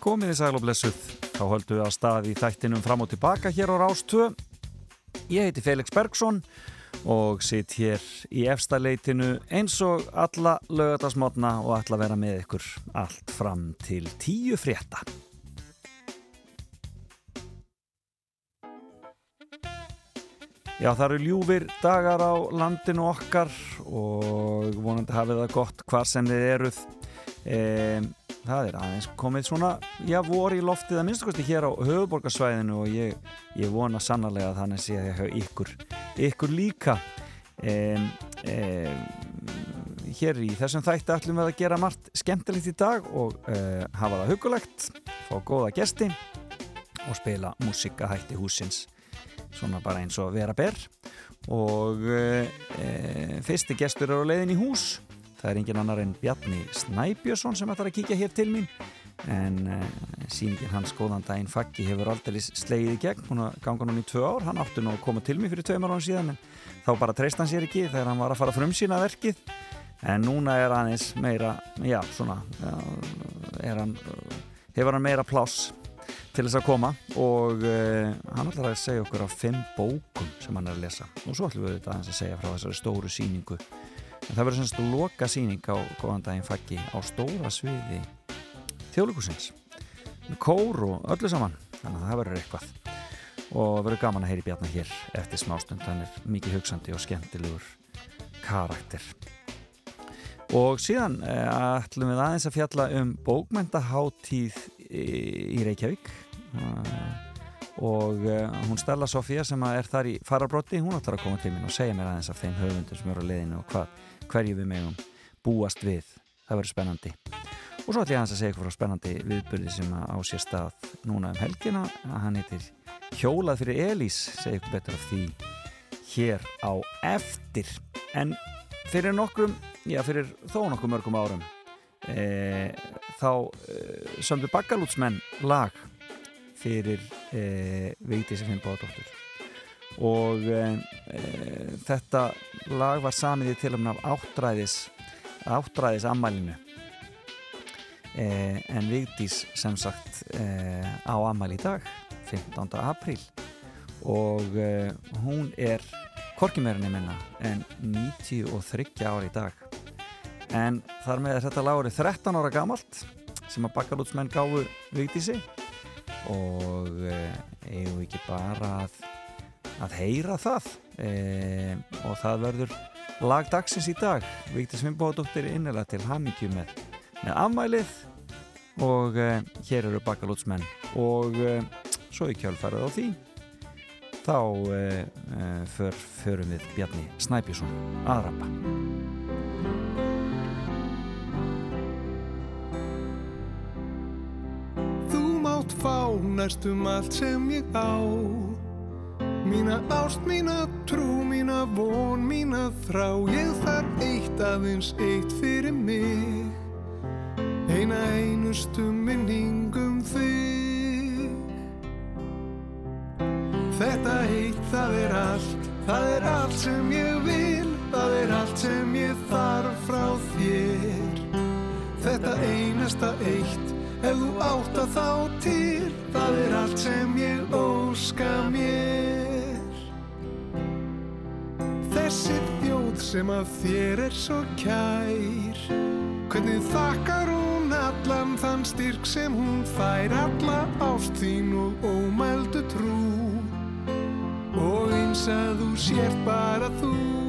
Komið í sæl og blessuð, þá höldum við að staði í þættinum fram og tilbaka hér á Rástvö. Ég heiti Felix Bergsson og sitt hér í efstaleitinu eins og alla lögatarsmotna og ætla að vera með ykkur allt fram til tíu frétta. Já, það eru ljúfir dagar á landinu okkar og vonandi hafið það gott hvar sem þið eruð. E, það er aðeins komið svona, já, voru í loftið að minnstakosti hér á höfuborgarsvæðinu og ég, ég vona sannarlega að þannig sé að ykkur, ykkur líka. E, e, hér í þessum þætti ætlum við að gera margt skemmtilegt í dag og hafa það hugulegt, fá góða gesti og spila músikahætti húsins svona bara eins og vera ber. Og e, fyrsti gestur er á leiðin í hús það er engin annar en Bjarni Snæbjörnsson sem ætlar að kíkja hér til mín. En e, síningin hans góðan daginn Faggi hefur aldrei slegið í gegn. Hún ganga núna í tvö ár, hann átti nú að koma til mér fyrir tveimar án síðan en þá bara treyst hann sér ekki þegar hann var að fara frum sína verkið. En núna er hann eins meira já svona já, hann, hefur hann meira pláss til þess að koma. Og uh, hann ætlar að segja okkur á fimm bókum sem hann er að lesa. Og svo ætlum við þetta að segja frá þessari stóru síningu en það verður semst loka síning á góðan daginn faggi á stóra sviði þjóðlíkusins með kór og öllu saman þannig að það verður eitthvað. Og verður gaman að heyri bjarnar hér eftir smástund. Hann er mikið hugsandi og skemmtilegur karakter. Og síðan uh, ætlum við aðeins að fjalla um bókmæntaháttíð í Reykjavík. Og hún Stella Sofía sem er þar í farabrotti hún ætlar að koma til mér og segja mér aðeins af þeim höfundur sem eru á leiðinu og hva, hverju við megum búast við. Það verður spennandi. Og svo ætlum ég aðeins að segja eitthvað frá spennandi viðbyrði sem á sér stað núna um helgina. Hann heitir Hjólað fyrir Elís segja eitthvað betur af því hér á eftir. En fyrir nokkrum já fyrir þó nokkum mörgum árum e, þá e, sömdu Baggalútsmenn lag fyrir e, Vigdísi Finnbóðadóttur og þetta lag var samið í tilumna af áttræðis áttræðis ammælinu en Vigdís sem sagt á ammæli í dag 15. apríl. Og hún er korkimeirinni minna en 93 ári í dag. En þar með þetta lag er 13 ára gamalt sem að bakkalútsmenn gáfu Vigdísi. Og eh, eigum við ekki bara að, að heyra það. E, og það verður lagdagsins í dag. Vigdís Vimbóðdóttir er innilega til hamingju með, með afmælið. Og e, hér eru bakkalútsmenn og e, svo í kjálfarið á því þá för, förum við Bjarni Snæbjörnsson aðrappa fá næstum allt sem ég á Mína ást, mína trú, mína von, mína þrá. Ég þarf eitt aðeins eitt fyrir mig. Eina einustu minningum þig. Þetta eitt, það er allt, það er allt sem ég vil. Það er allt sem ég þarf frá þér. Þetta einasta eitt Ef þú átt að þá til, það er allt sem ég óska mér. Sem að þér er svo kær, hvernig þakkar hún allan þann styrk sem hún fær, alla ást þín og ómældu trú, og eins að þú sért bara þú.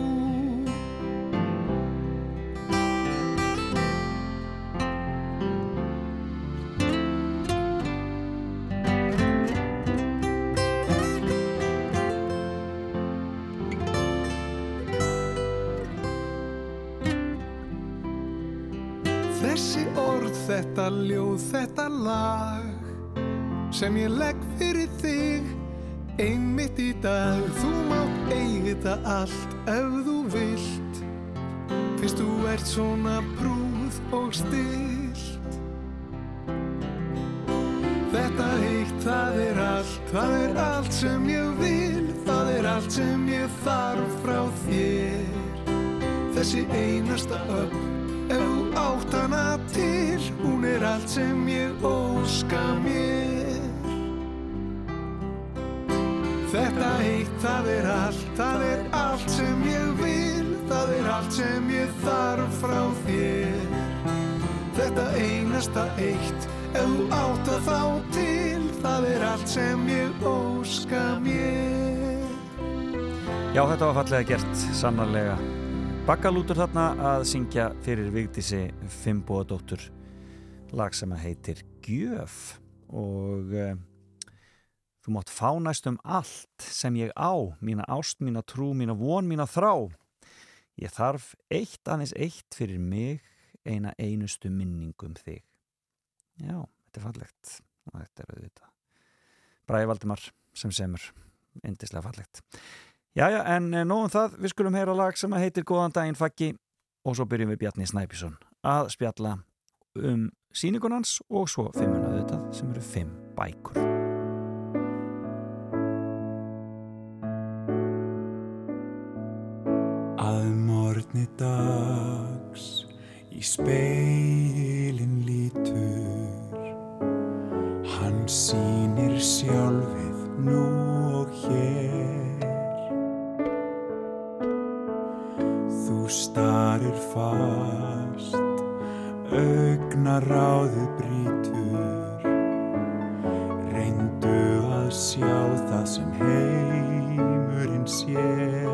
Ljóð, þetta lag sem ég legg fyrir þig einmitt í dag. Þú mátt eigi þetta allt ef þú vilt. Fyrst þú ert svona prúð og stilt Þetta eitt, það er allt, það er allt sem ég vil. Það er allt sem ég þarf frá þér. Þessi einasta öll ef þú átt hana til hún er allt sem ég óska mér. Þetta eitt, það er allt, það er allt sem ég vil. Það er allt sem ég þarf frá þér. Þetta einasta eitt, ef þú átt að þá til Það er allt sem ég óska mér. Já, þetta var fallega gert, sannarlega. Bakkalútur þarna að syngja fyrir Vigdísi Fimboadóttur lag sem að heitir Gjöf. Og uh, þú mátt fá næstum allt sem ég á mína ást, mína trú, mína von, mína þrá. Ég þarf eitt aðeins eitt fyrir mig eina einustu minningum þig. Já, þetta er fallegt. Og þetta er auðvitað Bræði Valdimar sem semur. Indislega fallegt. Jæja, en nóðum það, við skulum heyra lag sem heitir Góðan daginn faggi. Og svo byrjum við Bjarni Snæbjörnsson að spjalla um síningunans og svo fimmuna auðvitað sem eru fimm bækur. Að morgni dags í speilin lítur Hann sýnir sjálfið nú og hér Þú starir fast, augnaráðið brítur Reyndu að sjá það sem heimurinn sér.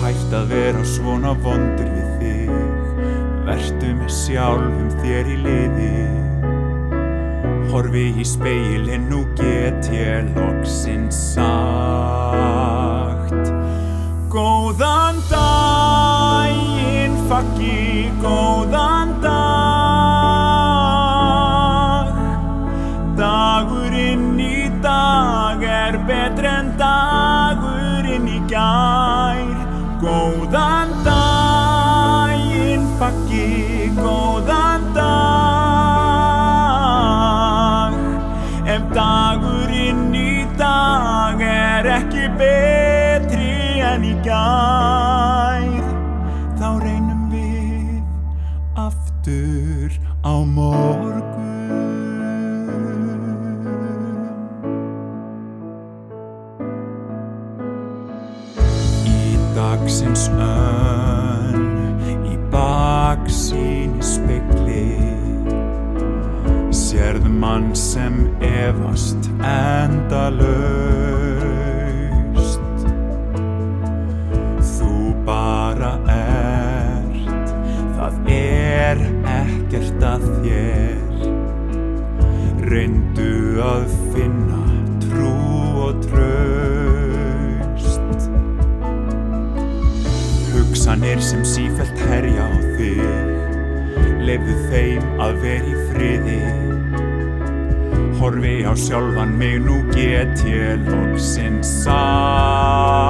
Hætt að vera svona vondur við þig. Vertu með sjálfum þér í liði. Horfi í speilin, nú get ég loksins sagt. Góðan daginn, faggi, góðan dag. Dagurinn í dag er betri en dagurinn í gær. Góðan daginn, faggi, góðan dag Leifðu þeim að vera í friði. Horfi á sjálfan mig, nú get ég loksins sagt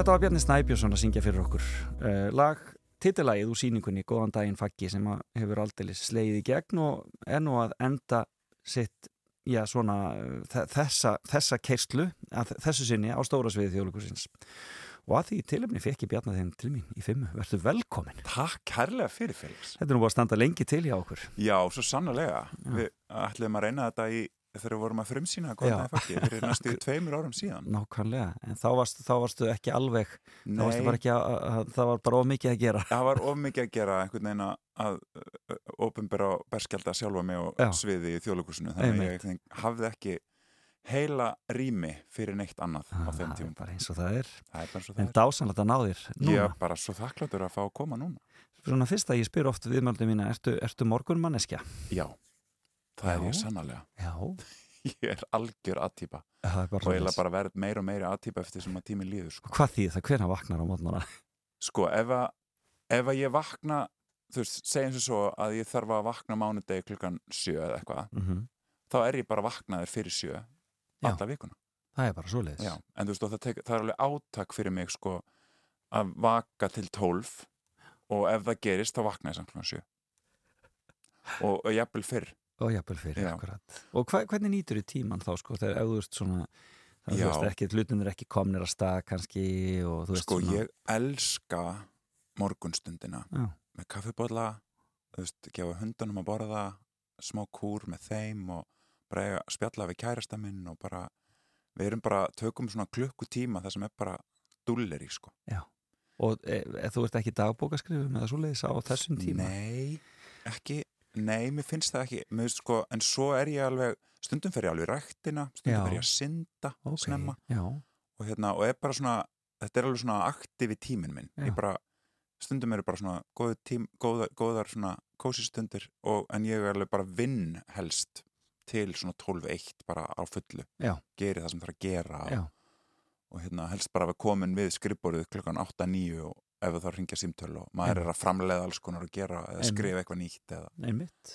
þetta var Bjarni Snæbjörnsson að syngja fyrir okkur. Uh, lag, titillagið úr síningunni Góðan daginn faggi sem hefur aldeilis sleið í gegn og er nú að enda sitt, já svona þe- þessa, þessa kerslu að þessu sinni á stóra sviði þjóðleikusins og að því tilefni fekk ég Bjarni þeim til mín í fimmu, verður velkomin. Takk kærlega fyrir Felix. Þetta er nú búið að standa lengi til hjá okkur. Já, svo sannlega. Við ætlum að reyna þetta í þegar við vorum að frumsýna fyrir næstu tveimur árum síðan. Nákvæmlega, en þá varstu, þá varstu ekki alveg þá varstu bara ekki að, að það var bara of mikið að gera. Það var of mikið að gera einhvern veginn að- ofinbera og berskjálta sjálfa mig og Já. sviði í þjóðleikusinu þannig að ég veginn hafði ekki heila rými fyrir neitt annað á Ah, þeim það er tímum bara eins og það er. Það er en það er. dásanlegt að ná þér ég núna er bara svo þakkláttur að fá að koma núna. Svona fyrst að ég spyr oft viðmjöldum mína ertu, ertu morgunmanneskja? já, það er Já. ég sannarlega Já, ég er algjör aðtýpa er og ég svoleiðis. bara verð meira og meira aðtýpa eftir sem að tíminn líður sko. Hvað þýð það? Hvenær vaknar á mótnara? sko, ef að, ef að ég vakna þú veist, segjum sem svo að ég þarf að vakna mánudegi klukkan sjö eða eitthvað Mm þá er ég bara vaknaður fyrir sjö Já. alla vikuna Það er bara svoleiðis Já, en þú veist, það, tek, það er alveg átak fyrir mig sko að vaka til tólf og ef það gerist þá vakna ég samt klukkan sjö og, og jafnvel fyrr Og jafnvel fyrir, Já. akkurat. Og hva, hvernig nýtur í tíman þá, sko, þegar veist svona það, Já. veist ekki, hlutin er ekki komnir að stað kannski og þú veist sko svona. ég elska morgunstundina Já, með kaffibólla þú veist, gefa hundunum að borða smá kúr með þeim og bara spjalla við kærasta minn og bara, við erum bara tökum svona klukkutíma það sem er bara dullir í sko og e, e, þú ert ekki dagbókaskrifum eða svoleiðis á þessum tíma? Nei, ekki Nei, mér finnst það ekki mér finnst, sko, En svo er ég alveg Stundum fer ég alveg í ræktina Stundum Já. fer ég að synda Ok, snemma og, hérna, og er bara svona Þetta er alveg svona aktiv í tíminn minn Já. Ég bara, Stundum eru bara svona góð tím, góðar, góðar svona kósi stundir og, En ég er alveg bara vinn helst Til svona 12-1 bara á fullu Já. Geri það sem þarf að gera já, og hérna, helst bara að við komin við skrifborðið klukkan 8-9 og ef það ringja símtöl og maður er að framleiða alls konar að gera eða skrifa eitthvað nýtt eða einmitt.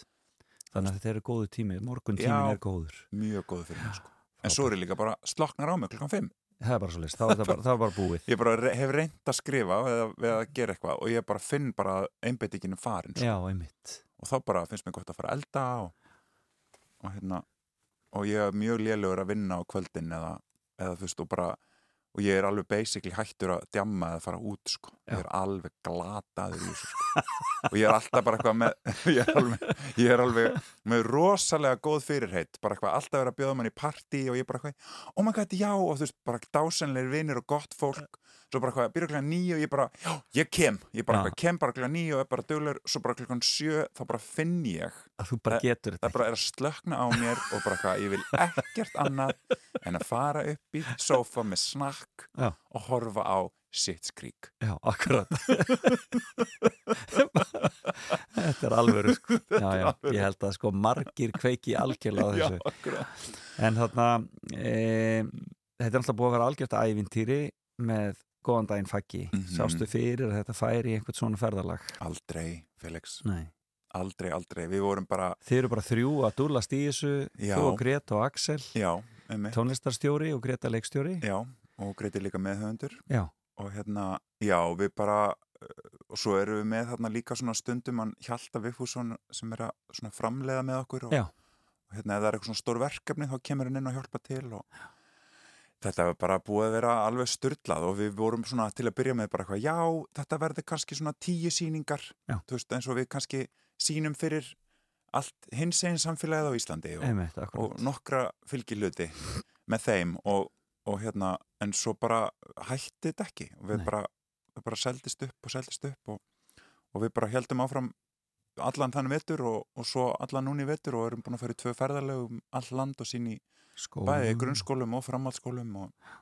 Þannig að þetta eru góðu tími, morgun tímin er góður. mjög góð fyrir mig sko. en svo er ég líka bara sloknar á mig klukkan 5 Það er bara þá er það bara, er bara búið. Ég bara hef reynd að skrifa eða að gera eitthvað og ég bara finn bara einbeitinginu farin sko. Já, einmitt. Og þá bara finnst mér gott að fara að elda og, og hérna og ég er mjög lélugur að vinna á kvöldin eða, eða þú veist og bara og ég er alveg basically hættur að djamma eða fara út sko, Já. ég er alveg glataður í þessu sko. Og ég er alltaf bara eitthvað með ég er alveg, ég er alveg með rosalega góð fyrirheit. Bara eitthvað alltaf verið að bjóða mann í partí og ég bara eitthvað, oh my god, já. Og þú veist, bara dásenleir vinnir og gott fólk. Svo bara eitthvað, byrja klukkan nýju og ég bara já, ég kem, ég bara eitthvað, kem bara klukkan nýju og er bara duglegur, svo bara klukkan sjö þá bara finn ég Að þú bara Það- getur það þetta bara er að slökna á mér og bara eitthvað, ég vil ekkert annað en að fara upp í sófa með snakk Já. og horfa á ekki Já, akkurat. Þetta er alvöru sko. Já, já, ég held að sko margir kveiki algjörlega á Já, þessu. akkurat. En þarna e, þetta er alltaf búið að vera algjört ævintýri með góðan daginn faggi. Mhm. Sástu fyrir að þetta færi í einhvern svona ferðalag? Aldrei, Felix, Nei. Aldrei, aldrei. Við vorum bara, Þið eru bara þrjú að dúlast í þessu Já. Þú og Greta og Axel. Já, mig Tónlistarstjóri og Greta leikstjóri. Já, og greiti líka með höfundur Já, og hérna, já, við bara uh, og svo erum við með þarna líka svona stundum hann Hjalta Viffússon sem er að framleiða með okkur og, Já. og hérna, ef það er eitthvað svona stór verkefni þá kemur hann inn og hjálpa til og þetta var bara búið að vera alveg styrlað og við vorum svona til að byrja með bara eitthvað, já, þetta verður kannski svona tíu sýningar, Já. þú veist, eins og við kannski sýnum fyrir allt hins einn samfélagið á Íslandi og, einmitt, og nokkra fylgilöti með þeim og, og hérna en svo bara hætti þetta ekki. Og við Nei. bara, bara seldist upp og seldist upp og, og við bara heldum áfram allan þannig vetur og, og svo allan núni vetur og erum búin að fara í tvö ferðarlegum all land og síni Skólum. bæði í grunnskólum og framhaldsskólum og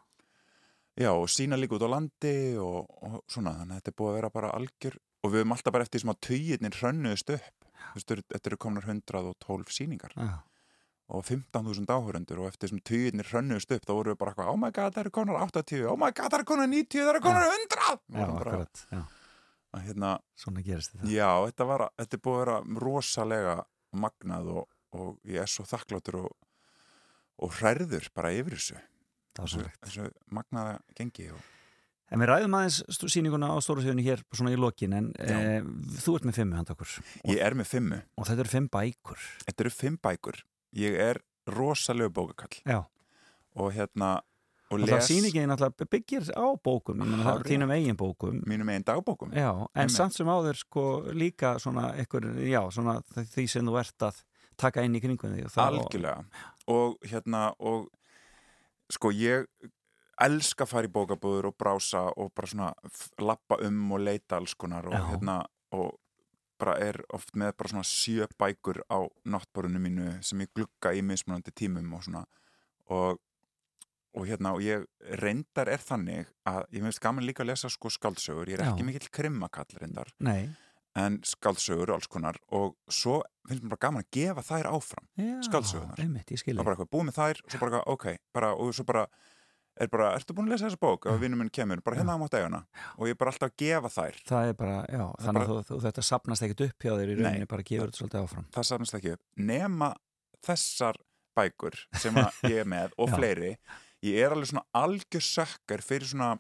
já og sína líka út á landi og, og svona þannig að þetta er búið að vera bara algjör og við höfum alltaf bara eftir sem að tauginir hrönnuðust upp. Þú veist, þetta eru komnar 112 síningar Já, og 15.000 áhörundur og eftir sem tíðinir hrönnust upp þá voru við bara eitthvað, oh my god, það eru konar 80 oh my god, það eru konar 90, það eru konar 100 Við já akkurat já. að, hérna, Svona gerist þetta. já, þetta var þetta er búið að vera rosalega magnað og, og ég er svo þakkláttur og, og hræður bara yfir þessu. Þessu, þessu magnaða gengi og, En við ræðum aðeins sýninguna á stóra sviðinu hér svona í lokin en e, þú ert með fimmu handa okkur. Ég er með fimmu, og þetta eru fimm bækur. Þetta eru fimm bækur ég er rosalegu bókakall. Já, og hérna og og það les sýningin náttúrulega byggir á bókum þínum eigin bókum. Mínum einn dagbókum. Já, en Einmitt. samt sem áður sko líka svona ekkur, já, svona því sem þú ert að taka inn í og það- algjörlega. Og hérna og sko ég elska að fara í bókabúður og brása og bara svona lappa um og leita alls konar og Já. hérna og bara er oft með bara svona sjö bækur á náttborinu mínu sem ég glugga í mismunandi tímum og svona. Og, og hérna og ég reyndar er þannig að ég finnst gaman líka að lesa sko skáldsögur. Ég er Já. ekki mikill krimmakall reyndar. Nei, en skáldsögur og alls konar. Og svo finnst mér bara gaman að gefa þær áfram já, Skáldsögurnar. einmitt, ég og skilji bara eitthvað búið með þær og svo bara eitthvað, ok, bara, og svo bara er bara, ertu búin að lesa þessa bók? Ef vinnum minn kemur, bara hérna á mátt eiguna og ég er bara alltaf að gefa þær. Það er bara, já, er þannig bara- að þú, þetta sapnast ekkert upp hjá þér í rauninni, Nei. bara gefur þetta svolítið áfram. það safnast ekki upp, nema þessar bækur sem ég er með og fleiri, ég er alveg svona algjör sökkar fyrir svona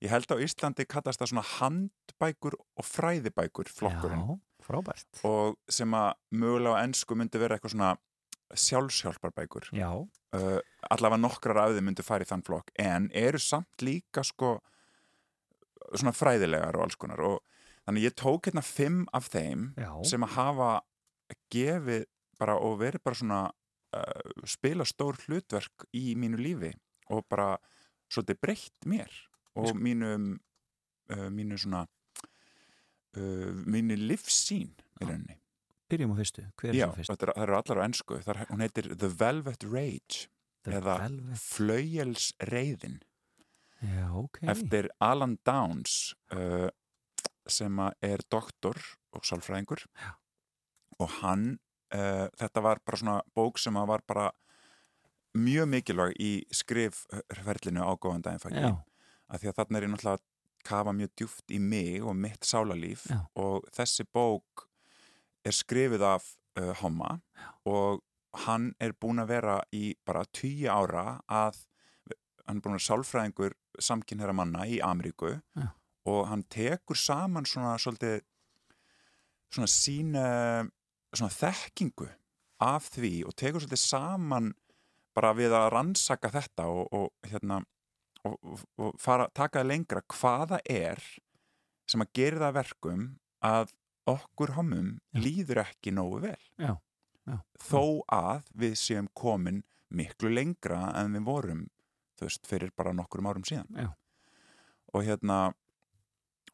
ég held á Íslandi kallast það svona handbækur og fræðibækur flokkurinn. Já, frábært. Og sem að mögulega á ennsku myndi vera eitthvað svona sjálfshjálparbækur Já, uh, allavega nokkrar af þeim myndu fara í þann flokk en eru samt líka sko svona fræðilegar og alls konar. Og þannig ég tók hérna fimm af þeim já, sem að hafa gefið bara og verið bara svona uh, spila stór hlutverk í mínu lífi og bara svolítið breytt mér og mínum uh, mínu svona mínu livssín í rauninni byrjum á fyrstu, hver er Já, svo fyrst? þetta er- það eru allar á ennsku það er, hún heitir The Velvet Rage The eða Velvet- Flauelsreiðin. Já, ok. Eftir Alan Downs uh, sem að er doktor og sálfræðingur. Já. og hann uh, þetta var bara svona bók sem að var bara mjög mikilvæg í skrifferlinu á góðan daginn Já, af því að þarna er ég náttúrulega að kafa mjög djúft í mig og mitt sálarlíf Já. og þessi bók er skrifið af uh, Homma og hann er búin að vera í bara tíu ára að hann er búin að sálfræðingur samkynherra manna í Ameríku Já. og hann tekur saman svona svolítið svona sína svona þekkingu af því og tekur svolítið saman bara við að rannsaka þetta og, og hérna og, og, fara, taka lengra hvaða er sem að gera það að verkum að okkur homum líður ekki nógu vel. Já, já þó að við séum komin miklu lengra en við vorum þú veist, fyrir bara nokkurum árum síðan. Já. og hérna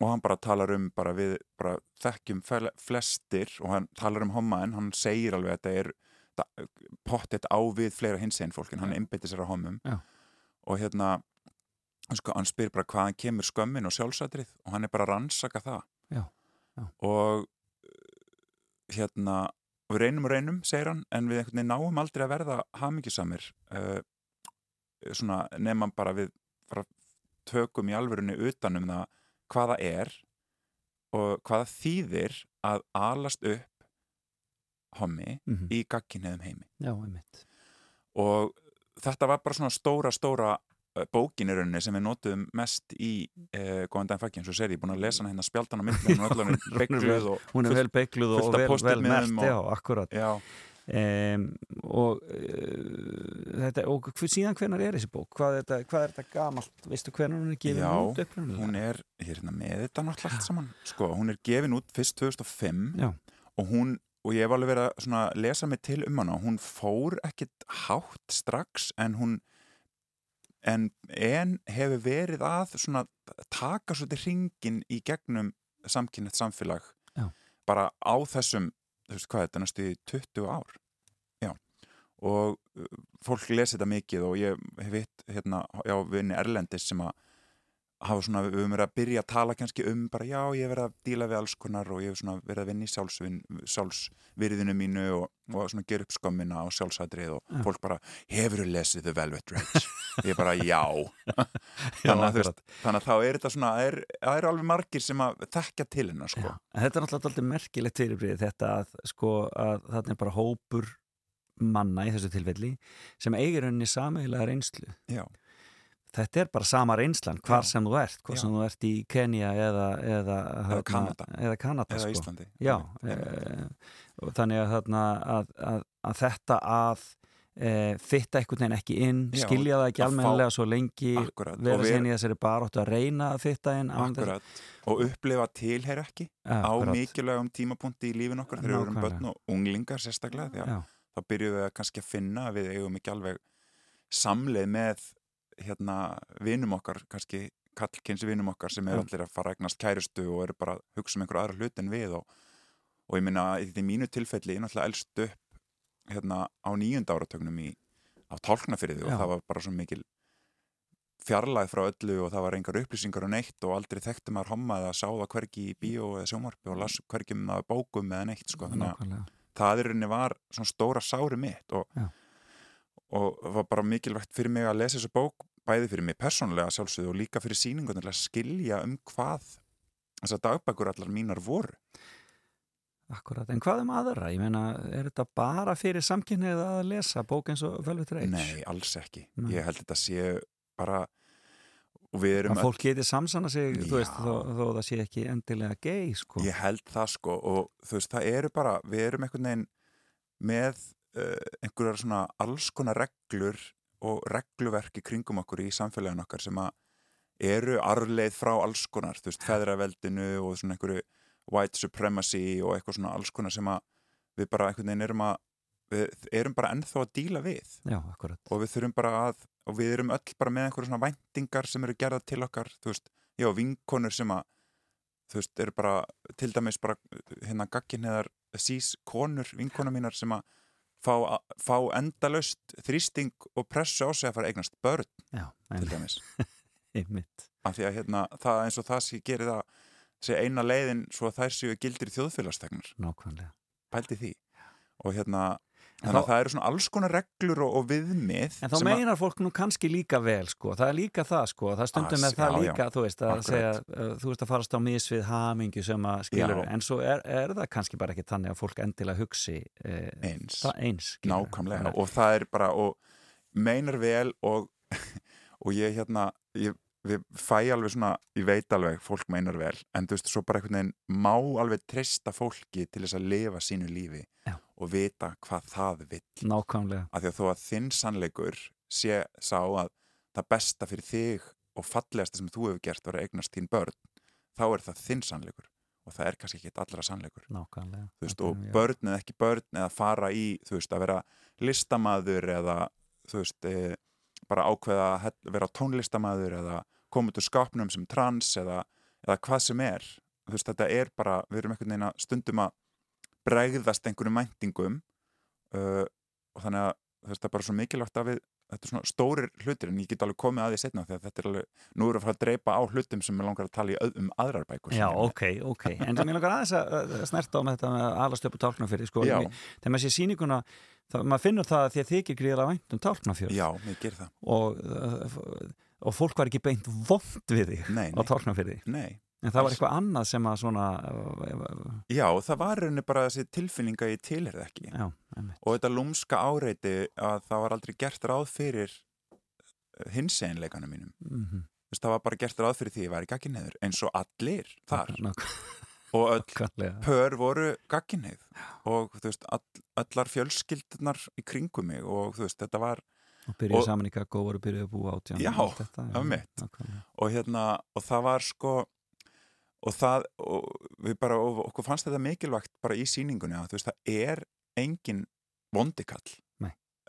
og hann bara talar um bara við bara þekkjum flestir og hann talar um hommaðin, hann segir alveg að þetta er þetta- pottet á við fleira hins einn fólk en hann einbyttir sér á homum Já. og hérna sko, hann spyr bara hvaðan kemur skömmin og sjálfsætrið og hann er bara að rannsaka það. Já. Já. og uh, hérna við reynum og reynum, segir hann en við einhvern veginn náum aldrei að verða hamingjusamir uh, svona nefnum bara við bara tökum í alvörunni utanum það hvaða er og hvaða þýðir að alast upp hommi mhm, í gagginniðum heimi. Já, og þetta var bara svona stóra, stóra bókin í rauninni sem við notuðum mest í uh, góðan daginn fækki eins og sér, ég er búin að lesa hana hérna spjaldan á myndlega, hún er vel beigluð og vel, vel mert, já, akkurat. Já, um, og uh, þetta, og hver, síðan hvenar er þessi bók? Hvað er þetta, hvað er þetta gamalt? Veistu hvenar hún er gefin Já, út upprunalega? hún er, hérna með þetta náttúrulega allt saman, sko, hún er gefin út fyrst 2005 Já, og hún og ég hef alveg verið að lesa mig til um hana. Hún fór ekkit hátt strax en hún en, en hefur verið að svona taka svolítið hringin í gegnum samkynnett samfélag Já. bara á þessum þú veist hvað, þetta er í 20 ár já og uh, fólk lesi þetta mikið og ég hef hitt hérna, já, vinni Erlendis sem að hafa svona, við höfum verið að byrja að tala kannski um bara já, ég hef verið að díla við alls konar og ég hef svona verið að vinna í sjálfsvin, sjálfsvirðinu mínu og, og svona gera upp skommina og sjálfsætrið og Já. fólk bara, hefur þú lesið The Velvet Rage? ég bara, já já, þannig, að, veist, þannig að þá er þetta svona það er, það er alveg margir sem að þekkja til hennar sko. Þetta er náttúrulega alltaf merkilegt fyrirbrið þetta að, sko, að þarna er bara hópur manna í þessu tilfelli sem eigir henni sameigilega reynslu já, þetta er bara sama reynslan hvar Já. sem þú ert, Já. sem þú ert í Kenya eða eða, hérna, Kanada. eða, Kanada, eða sko. Íslandi e, þannig að, að, að, að þetta að fitta einhvern veginn ekki inn Já, skilja það ekki almennilega svo lengi Akkurat, vera sinni í þessari baróttu að reyna að fitta inn og upplifa tilheyr ekki á Akkurat. mikilvægum tímapunkti í lífin okkar þegar við erum börn og unglingar sérstaklega því að þá byrjuðum við kannski að finna að við eigum ekki alveg samleið með hérna vinum okkar, kannski kallkynsi vinum okkar sem er allir að fara að eignast kærustu og eru bara að hugsa um einhver aðra hlut en við og, og ég minna í því mínu tilfelli ég náttúrulega elst upp hérna á nýjunda áratögnum í á tálknafyrði og það var bara svo mikil fjarlæð frá öllu og það var engar upplýsingar og neitt og aldrei þekkti maður homma eða sá það hvergi í bíó eða sjómarpi og las hvergi um það bókum eða neitt sko. þannig að nákvæmlega. það í rauninni var svona stóra sári mitt og, og var bara mikilvægt fyrir mig að lesa þessa bók bæði fyrir mig persónulega sjálfsögðu og líka fyrir að skilja um hvað þessar dagbækur allar mínar voru Akkurat, en hvað um aðra? Ég meina, er þetta bara fyrir samkynnið að lesa bók eins og Velvet Rage? Nei, alls ekki. Nei. Ég held þetta sé bara og við erum Að fólk geti samsana sig, þú veist, Já. þó, þó það sé ekki endilega gay, sko. Ég held það sko og þú veist, það eru bara, við erum einhvern veginn með uh, einhverjar svona alls konar reglur og regluverki kringum okkur í samfélagin okkar sem að eru arleið frá alls konar, þú veist, feðraveldinu og svona einhverju white supremacy og eitthvað svona alls konar sem að við bara einhvern veginn erum að við erum bara ennþá að díla við. Já, og við þurfum bara að og við erum öll bara með einhverju svona væntingar sem eru gerða til okkar, þú veist, já, vinkonur sem að, þú veist, eru bara til dæmis bara hérna gagginniðar sís konur, vinkonur mínar sem að fá, fá endalaust þrýsting og pressu á sig að fara að eignast börn, Já, til dæmis. Af því að hérna, það eins og það sé gerir það sé eina leiðin svo að þær séu gildir þjóðfélagstegnar, Nákvæmlega. pældi því og hérna, þannig að það eru svona alls konar reglur og, og viðmið En þá meinar fólk nú kannski líka vel, sko. Það er líka það, sko. Það stundum Ah, með það já, já. líka, þú veist, að segja, uh, þú veist að farast á misvið hamingju sem að skilur, Já. en svo er, er það kannski bara ekki þannig að fólk endilega hugsi eh, eins eins. Nákvæmlega og það er bara og meinar vel og, og ég hérna ég, við fæ alveg svona, ég veit alveg fólk meinar vel, en þú veist, svo bara einhvern veginn má alveg treysta fólki til þess að lifa sínu lífi Já. og vita hvað það vill Nákvæmlega. af því að þó að þinn sannleikur sé sá að það besta fyrir þig og fallegasta sem þú hefur gert var að eignast þín börn, þá er það þinn sannleikur og það er kannski ekki allra sannleikur Nákvæmlega. veist, og börn eða ekki börn eða fara í, þú veist, að vera listamaður eða þú veist, e, bara ákveða að vera tónlistamaður eða koma út úr skapnum sem trans eða, eða hvað sem er. Veist, þetta er bara, við erum einhvern veginn að stundum að bregðast einhverjum mæntingum uh, og þannig að það er bara svo mikilvægt að við þetta er svona stórir hlutir en ég get alveg komið að því setna því að þetta er alveg, nú erum við að fara að dreipa á hlutum sem er langar að tala í, öð- um aðrar bækur Já, ok, ok. En ég langar aðeins að að snerta á með þetta með alastöpu tálknafjörði, sko. Þegar maður sé sýninguna, það, maður finnur það að því að þykir gríðilega vænt um tálknafjörð. Já, mér gerir það. Og, uh, og fólk var ekki beint vond við þig Nei, á nei, tálknafjörði. nei. En það var eitthvað annað sem að svona, uh, Já, það var rauninni bara þessi tilfinninga ég tilherði ekki. Já, og þetta lúmska áreiti að það var aldrei gert ráð fyrir hinseginleikanum mínum. Mm Þess, það var bara gert ráð fyrir því ég væri gagginniður eins og allir þar. Og öll pör voru gagginnið og þú veist, all, allar fjölskyldunar í kringum mig og þú veist, þetta var Og byrjuðu Og- saman í Gaggo og byrjuðu að búa átján. Já, þetta, einmitt. nákvæmlega. og hérna, og það var sko og það, og við bara og okkur fannst þetta mikilvægt bara í sýningunni að þú veist, það er engin vondikall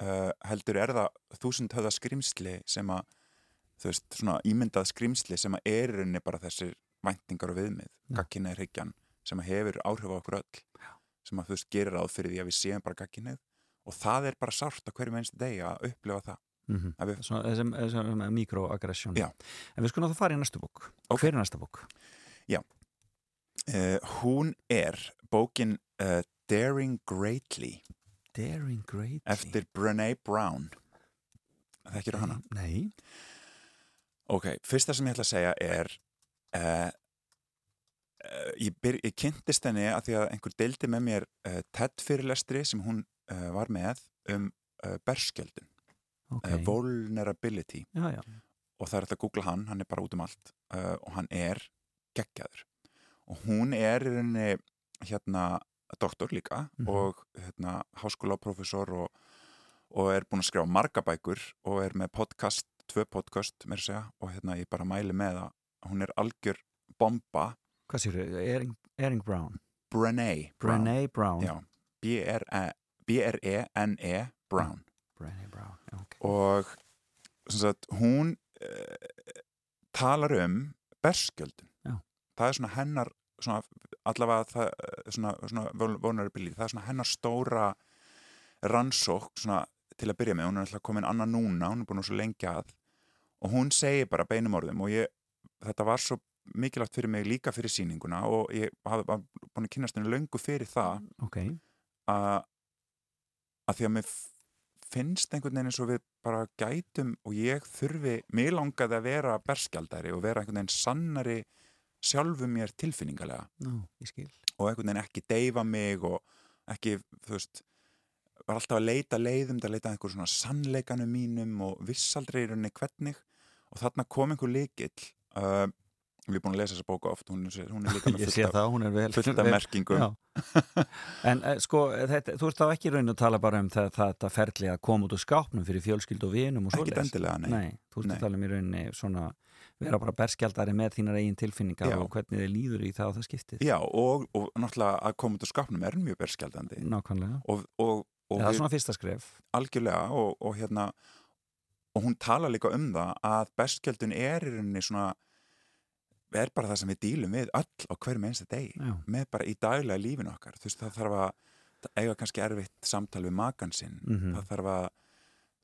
uh, heldur er það þúsund höfða skrimsli sem að þú veist, svona ímyndað skrimsli sem að er rauninni bara þessir væntingar og viðmið, Já. gagginni er hyggjan sem að hefur áhrif á okkur öll sem að þú veist, gerir ráð fyrir því að við séum bara gagginnið og það er bara sárt á hverju minnst degi að upplifa það Mm að við, Svona, þessum, þessum mikroaggression. Já. En við skulum þá fara í næstu bók. Ok. Hver er næsta bók? uh, hún er bókin uh, Daring Greatly Daring Greatly. eftir Brené Brown Þekkir hana? Nei. Ok, fyrsta sem ég ætla að segja er uh, ég, byr, ég kynntist henni að því að einhver deildi með mér uh, TED fyrirlestri sem hún uh, var með um uh, berskjöldun, Ok. uh, vulnerability Já, já. og það er þetta að googla hann, hann er bara út um allt og hann er geggjaður og hún er rauninni hérna doktor líka Mhm. og hérna háskólaprofessor og, og er búin að skrifa marga bækur og er með podcast, tvö podcast mér segja og hérna ég bara mæli með að hún er algjör bomba Hvað séu Ering, Ering Brown. Brené Brown. Brené Brown. Já, B-R-E B-R-E-N-E Brown. Brené Brown, já, ok. og sagt, hún uh, talar um berskjöldun Já. það er svona hennar svona, allavega það, eh, svona, svona það er svona hennar stóra rannsók svona, til að byrja með, hún er alltaf komin annað núna hún er búin svo lengi að. Og hún segir bara beinum orðum og ég, þetta var svo mikilvægt fyrir mig líka fyrir sýninguna og ég hafði búin að kynast henni löngu fyrir það Ok, að að því að mér finnst einhvern veginn eins og við bara gætum og ég þurfi, mér langaði að vera berskjaldari og vera einhvern veginn sannari sjálfu mér tilfinningalega. Nú, og einhvern veginn ekki deyfa mig og ekki, þú veist var alltaf að leita leiðum, að leita einhver svona sannleikanum mínum og vissaldrei í rauninni hvernig. Og þarna kom einhver líkill uh, við erum búin að lesa þessa bóka oft hún, er- hún er líka með Ég sé fullt af, það, hún er vel. fullt af vel- merkingum en eh, sko, þetta, þú ert þá ekki raun að tala bara um það, þetta ferli að koma út úr skápnum fyrir fjölskyld og vinum og Ekkert svoleiðis. endilega, nei. Nei, þú ert að tala um í rauninni svona vera bara berskjaldari með þínar eigin tilfinningar Já. og hvernig þið líður í það á það skiptið. Já, og, og náttúrulega að koma út úr skapnum er mjög berskjaldandi Nákvæmlega. og, og, og Það er svona fyrsta skref. algjörlega og, og hérna og hún tala líka um það að berskjaldun er í rauninni svona er bara það sem við dílum við öll á hverjum einsta degi Já. með bara í daglega lífinu okkar. Þú veist það þarf að eiga kannski erfitt samtal við makan sinn. Mhm. það þarf að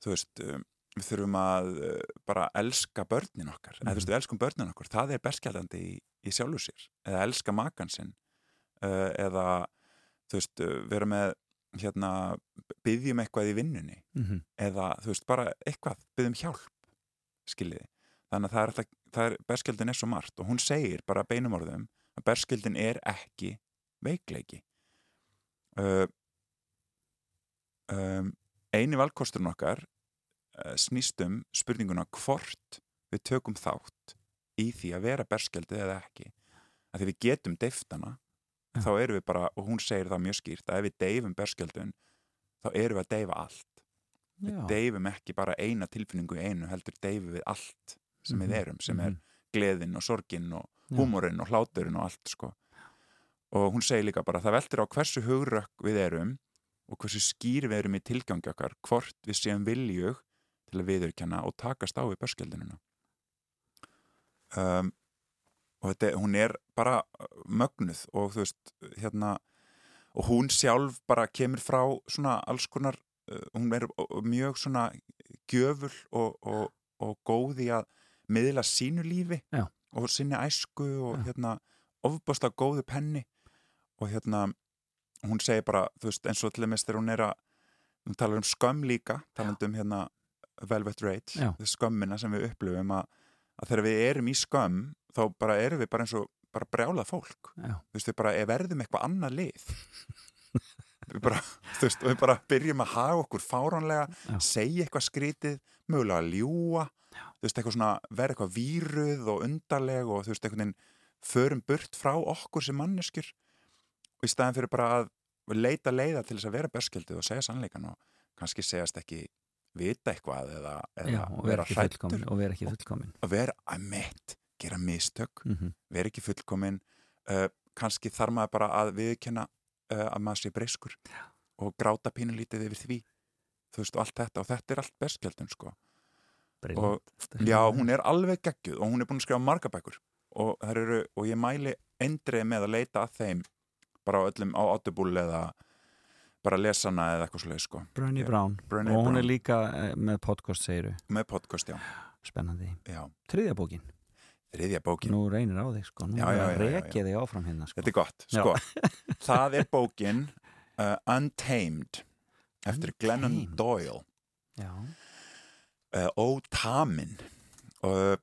þú veist um, við þurfum að uh, bara elska börnin okkar. Eða þú veist við elskum börnin okkar. Það er berskjaldandi í, í sjálfu sér. Eða elska makan sinn. Uh, eða þú veist uh, vera með hérna byggjum eitthvað í vinnunni. Mm eða þú veist bara eitthvað. Byggjum hjálp skiljiði þannig að það er, er berskjöldin er svo margt og hún segir bara beinum orðum að berskjöldin er ekki veikleiki uh, um, eini valkosturinn okkar uh, snýst um spurninguna hvort við tökum þátt í því að vera berskjöldið eða ekki að því við getum deyftana Já. þá erum við bara, og hún segir það mjög skýrt að ef við deyfum berskjöldun þá erum við að deyfa allt við Já. deyfum ekki bara eina tilfinningu í einu heldur deyfum við allt sem Mhm, við erum, sem mhm. er gleðin og sorgin og Já. húmorinn og hláturinn og allt sko. og hún segir líka bara það veltir á hversu hugrökk við erum og hversu skýr við erum í tilgangi okkar hvort við séum viljug til að viðurkenna og takast á við börskjöldinuna um, og þetta, hún er bara uh, mögnuð og þú veist hérna og hún sjálf bara kemur frá svona alls konar uh, hún er uh, mjög svona gjöful og, og, og góð í að miðla sínu lífi Já. og sinni æsku og Já. hérna ofbáslega góðu penni og hérna hún segir bara, þú veist, eins og til dæmis þegar hún er að, hún talar um skömm líka talandi um hérna Velvet Rage skömmina sem við upplifum að, að þegar við erum í skömm þá bara erum við bara eins og bara brjálað fólk Já. þú veist, við bara verðum eitthvað annað lið við bara, þú veist, við bara byrjum að hafa okkur fáránlega Já. segja eitthvað skrítið, mögulega að ljúa þú veist, eitthvað svona, vera eitthvað víruð og undarleg og þú veist, veginn förum burt frá okkur sem manneskjur. Og í staðin fyrir bara að leita leiða til þess að vera berskjöldið og segja sannleikan og kannski segjast ekki vita eitthvað eða, eða Já, vera fullkomin og vera ekki fullkomin. og vera að mitt, gera mistök mm -hmm. vera ekki fullkomin. Uh, kannski þarf maður bara að viðkenna uh, að maður sé breyskur og gráta pínulítið yfir því. Þú veist og allt þetta og þetta er allt bestgjaldun sko og já, hún er alveg geggjuð og hún er búin að skrifa marga bækur. Og, eru, og ég mæli endrið með að leita að þeim bara á öllum á Audible eða bara lesana eða eitthvað svolítið sko. Ég- Brown og hún er Brown. líka eh, með podcast segiru með podcast, já, spennandi. Já. þriðja bókin, þriðja bókin. Nú reynir á þig sko. Nú Já, já, rekja þig áfram hérna sko. Þetta er gott, sko. Það er bókin uh, Untamed eftir Glennon Untamed. Doyle. Já, Ótamin og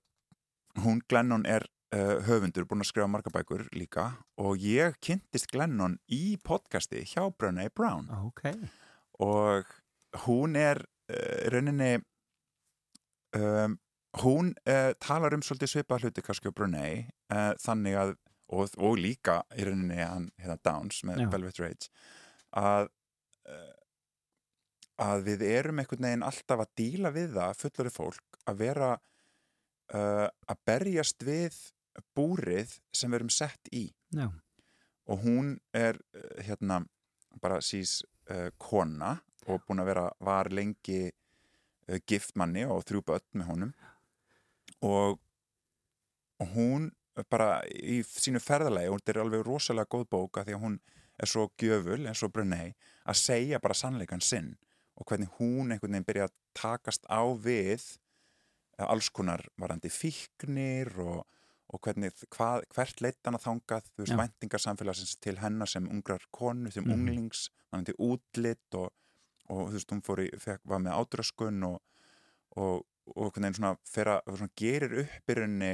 hún Glennon er uh, höfundur, búin að skrifa marga bækur líka og ég kynntist Glennon í podcasti hjá Brené Brown. Ok. Og hún er uh, rauninni um, hún uh, talar um svolítið svipað hluti kannski á uh, þannig að, og, og líka í rauninni hann, hérna Downs með Já. Velvet Rage að að við erum einhvern veginn alltaf að díla við það fullari fólk að vera uh, að berjast við búrið sem við erum sett í. Já, og hún er uh, hérna bara sís uh, kona og búin að vera, var lengi uh, giftmanni og þrjú börn með honum. Og, og hún bara í sínu ferðalegi, og þetta er alveg rosalega góð bóka því að hún er svo gjöful eins og Brunei að segja bara sannleikan sinn og hvernig hún einhvern veginn byrja að takast á við eh, alls konar varandi fíknir og, og hvernig, hvað, hvert leitt hann að þangað, þú veist, Já. væntingarsamfélagsins til hennar sem ungrar konu, sem Mhm. unglings, varandi útlitt og, og þú veist, hún fór í, fekk, var með ádraskun og, og, og einhvern veginn svona, fer að, svona gerir upp í rauninni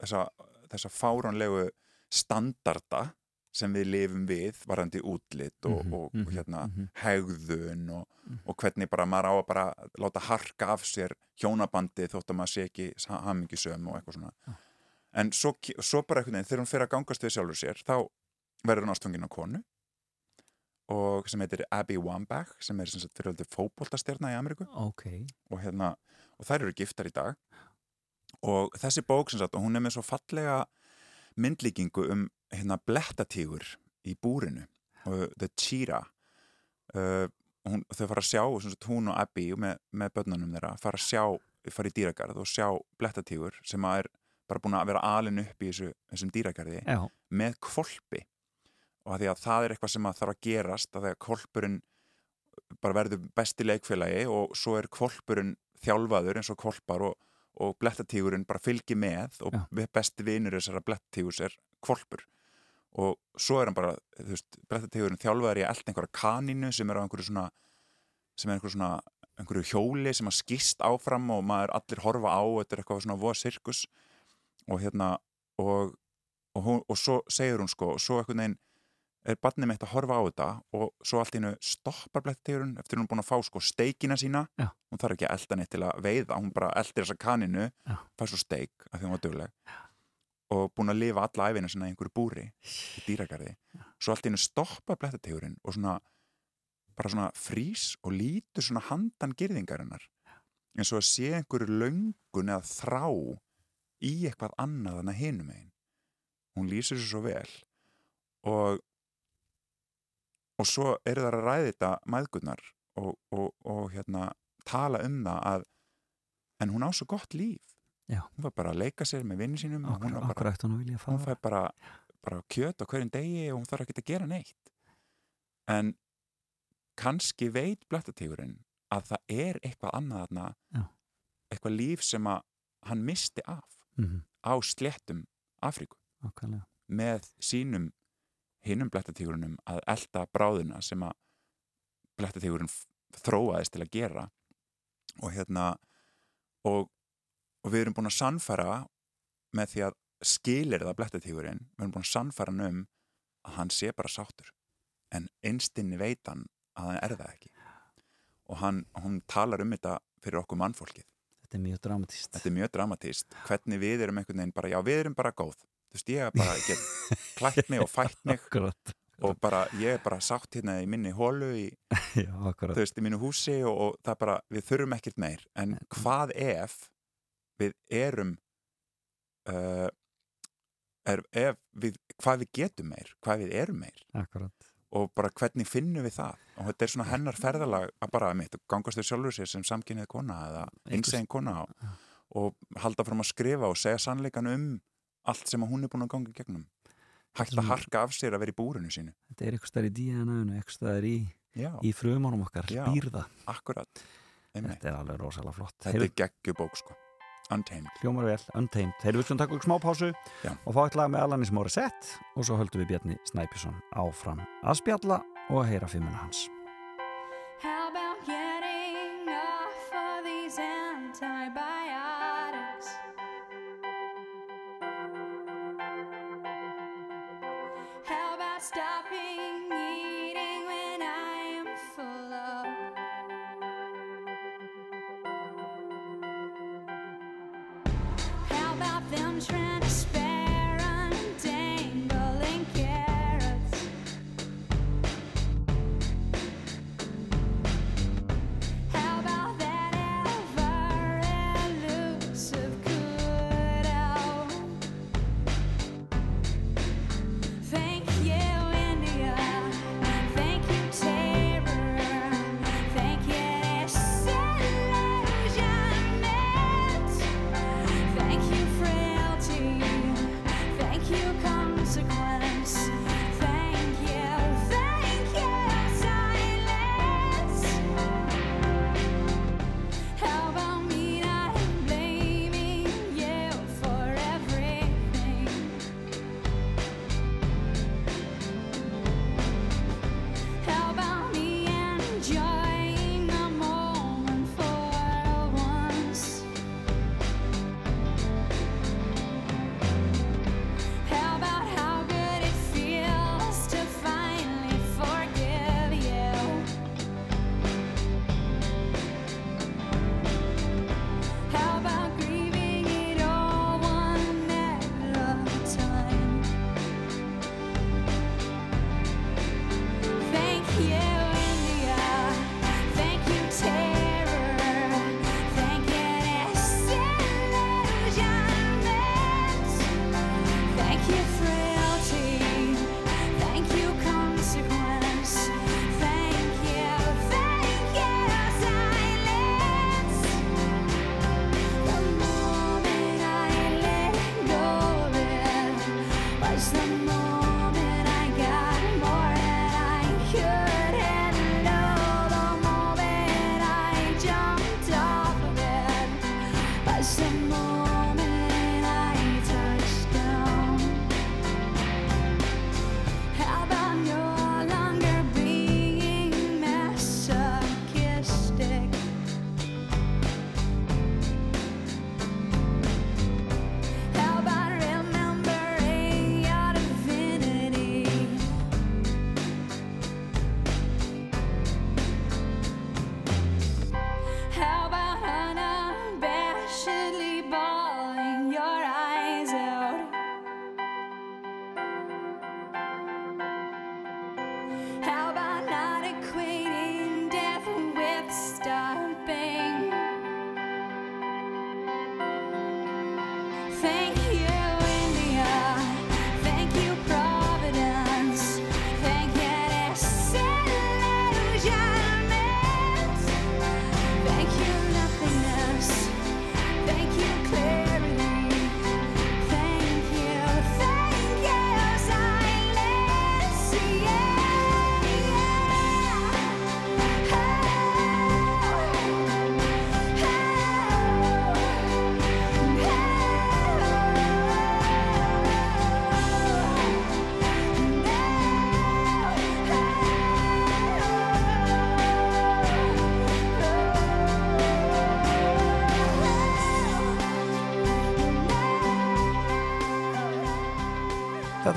þessa, þessa fáránlegu standarda sem við lifum við varandi útlitt og, Mhm, og, mhm, og hérna mhm. hegðun og, Mhm. og hvernig bara maður á að bara láta harka af sér hjónabandi þótt að maður sé ekki hamingisöm og eitthvað svona Já. en svo, svo bara einhvern veginn þegar hún fer að gangast við sjálfur sér þá verður hún ástfangin á konu og sem heitir Abby Wambach sem er sem sagt fyrir aldrei fótboltastjarna í Ameríku ok, og hérna og þær eru giftar í dag og þessi bók sem sagt og hún er með svo fallega myndlíkingu um hérna blettatígur í búrinu og The Cheetah uh, hún, þau fara að sjá sagt, hún og Abby með, með börnunum þeirra fara að sjá, fara í dýragarð og sjá blettatígur sem er bara búin að vera alin upp í þessu, þessum dýragarði já, með kvolpi og því að það er eitthvað sem að þarf að gerast að því að kvolpurinn bara verður besti leikfélagi og svo er kvolpurinn þjálfaður eins og kvolpar og, og blettatígurinn bara fylgir með og Já. besti vinur þessara blettatígus er kvolpur og svo er hann bara, þú veist, blettatígurinn þjálfaður í elda einhverja kaninu sem er á einhverju svona sem er einhverju svona einhverju hjóli sem að skýst áfram og maður allir horfa á, þetta er eitthvað svona voða sirkus og hérna og, og, hún, og svo segir hún sko og svo einhvern veginn er barnið mitt að horfa á þetta og svo allt í hennu stoppar blettatígurinn eftir hún er búin að fá sko steikina sína Já. hún þarf ekki að elda neitt til að veiða hún bara eldir þessa kaninu Já. fær svo steik af því hún var dugleg og búin að lifa alla æfina sinna í einhverju búri í dýragarði. Svo allt í hennu stoppar blettatígurinn og svona bara svona frís og lítur svona handan girðingarinnar. Eins og að sé einhverju löngun eða þrá í eitthvað annað en að hinum einn hún lýsir þessu svo vel. Og og svo eru þar að ræði þetta mæðgurnar og, og, og hérna tala um það að en hún á svo gott líf Já. hún var bara að leika sér með vinni sínum og hún, bara, hún hún fær bara, bara kjöt á hverjum degi og hún þarf ekki að gera neitt. En kannski veit blettatígurinn að það er eitthvað annað Já. eitthvað líf sem að hann misti af mm á sléttum Afríku. Okkarlega með sínum hinnum blettatígurinnum að elda bráðuna sem að blettatígurinn þróaðist til að gera. Og hérna og, og við erum búin að sannfæra með því að skilir það blettatígurinn, við erum búin að sannfæra hann um að hann sé bara sáttur. En einstinni veit hann að hann er það ekki. Og hann, hún talar um þetta fyrir okkur mannfólkið. Þetta er mjög dramatíst þetta er mjög dramatíst hvernig við erum einhvern veginn bara, já við erum bara góð. Þú veist, ég er bara ekki klætt mig og fætt mig og bara, ég er bara sátt hérna í minni hólu í, já, þú veist, í mínu húsi og, og það bara, við þurfum ekkert meir. En hvað ef við erum uh, er, ef við, hvað við getum meir hvað við erum meir. Akkurat, og bara hvernig finnum við það? Og þetta er svona hennar ferðalag að bara mitt gangast þau sjálfur sér sem samkynnið kona eða einsegin kona og, og halda fram að skrifa og segja sannleikan um allt sem hún er búin að ganga gegnum. Hægt að harka af sér að vera í búrinu sínu. Þetta er eitthvað stær í DNA-unu eitthvað stær í, já, í frumunum okkar býrða, akkurat. Einmitt. þetta er alveg rosalega flott. Þetta er geggjubók sko Untamed hljómar vel, Untamed. Þeir við skulum taka okkur smá pásu Já. og fá eitt lag með Alanis Morissette og svo höldum við Bjarni Snæpisson áfram að spjalla og að heyra fimmuna hans.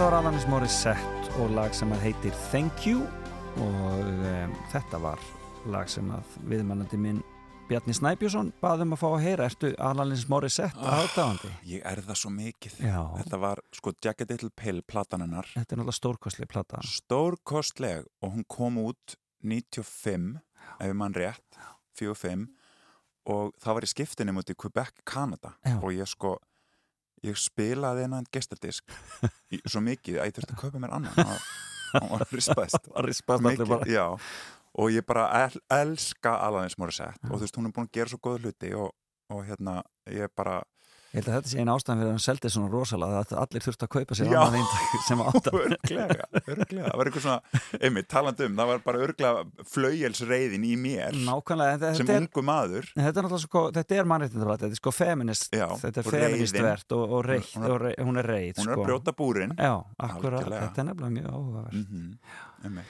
Þetta var Alanis Morissette og lag sem að heitir Thank You og um, þetta var lag sem að viðmælandi minn Bjarni Snæbjörnsson baðum að fá að heyra Ertu Alanis Morissette Ah. aðdáðandi? Ég er það svo mikið. Já. Þetta var sko Jagged Little Pill platan hennar. Þetta er náttúrulega stórkostli plata Stórkostleg og hún kom út 95, ef mann rétt, 45 og það var í skiptinni mútið Quebec, Kanada Já. og ég sko ég spilaði hennan gestadisk í- svo mikið að ég þurfti að kaupa mér annan. Hann var rispaðist og ég bara el, elska Alanis Morissette og þú veist hún er búin að gera svo góða hluti og, og hérna ég bara Ég held að þetta sé eina ástæðan fyrir að hann seldi svona rosalega að allir þurftu að kaupa sér Já. annað eintak sem átt að örglega, örglega, það var eitthvað svona einmitt, talandi um, það var bara örglega flaugjelsreiðin í mér Nákvæmlega, sem ungu maður þetta er náttúrulega sko, þetta er mannréttindabrætt, þetta er sko feminist, Já, þetta er og feminist reiðin. verð og, og, reið, Hún og reið, hún er reið hún er sko. brjóta búrin Já, akkurat, þetta er nefnilega mjög áhugaverð mm -hmm.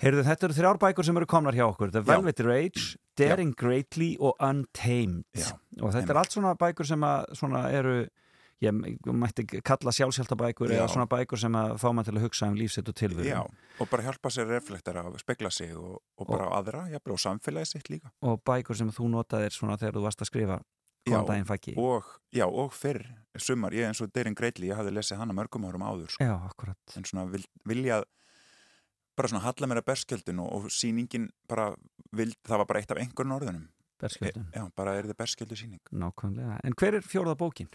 Heyrðu, þetta eru þrjár bækur sem eru komnar hjá okkur The Já. Velvet Rage, Daring Greatly og Untamed Já, og þetta einmitt. er allt svona bækur sem að svona eru ég mætti kalla sjálfsjálftabækur Já. eða svona bækur sem að fá mann til að hugsa um lífsitt og tilveru Já, og bara hjálpa sér að reflektera og spekla sig og, og bara á aðra, jafnvel og samfélagi sitt líka og bækur sem þú notaðir svona þegar þú varst að skrifa Já, og, já, og fyrr, sumar, ég eins og Daring Greatly, ég hafði lesið hana mörgum árum áður sko. Já, en svona vil, vilja bara svona halla mér að berskjöldun og, og sýningin bara, vil, það var bara eitt af einhverjum orðunum Berskjöldun, Já, bara er þið berskjöldu sýning nákvæmlega En hver er fjórða bókin?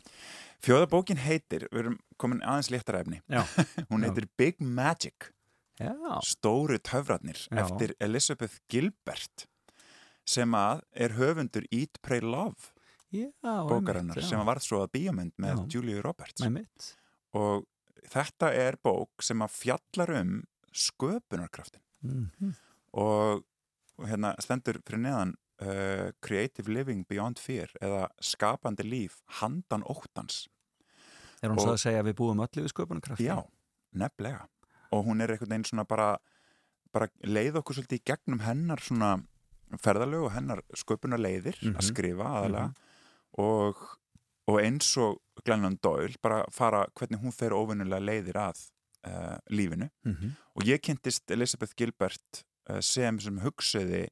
Fjóðabókin heitir, við erum komin aðeins Já. hún Já. heitir Big Magic Já, Stóru töfratnir Já. eftir Elizabeth Gilbert sem að er höfundur Eat, Pray, Love já bókarinnar sem að varð svo að bíómynd með Já. Julia Roberts og þetta er bók sem að fjallar um sköpunarkraftin mm og og hérna stendur fyrir neðan uh, Creative Living Beyond Fear eða skapandi líf handan óttans. Er hún Og- svo að segja að við búum öllu við sköpunarkraft? Já, nefnilega. Og hún er einhvern veginn svona bara, bara leið okkur svolítið í gegnum hennar svona ferðalög og hennar sköpunarleiðir Mhm. að skrifa aðalega og, og eins og Glennon Doyle bara fara hvernig hún fer óvinnulega leiðir að uh, lífinu. Mm -hmm. og ég kynntist Elizabeth Gilbert uh, sem sem hugsaði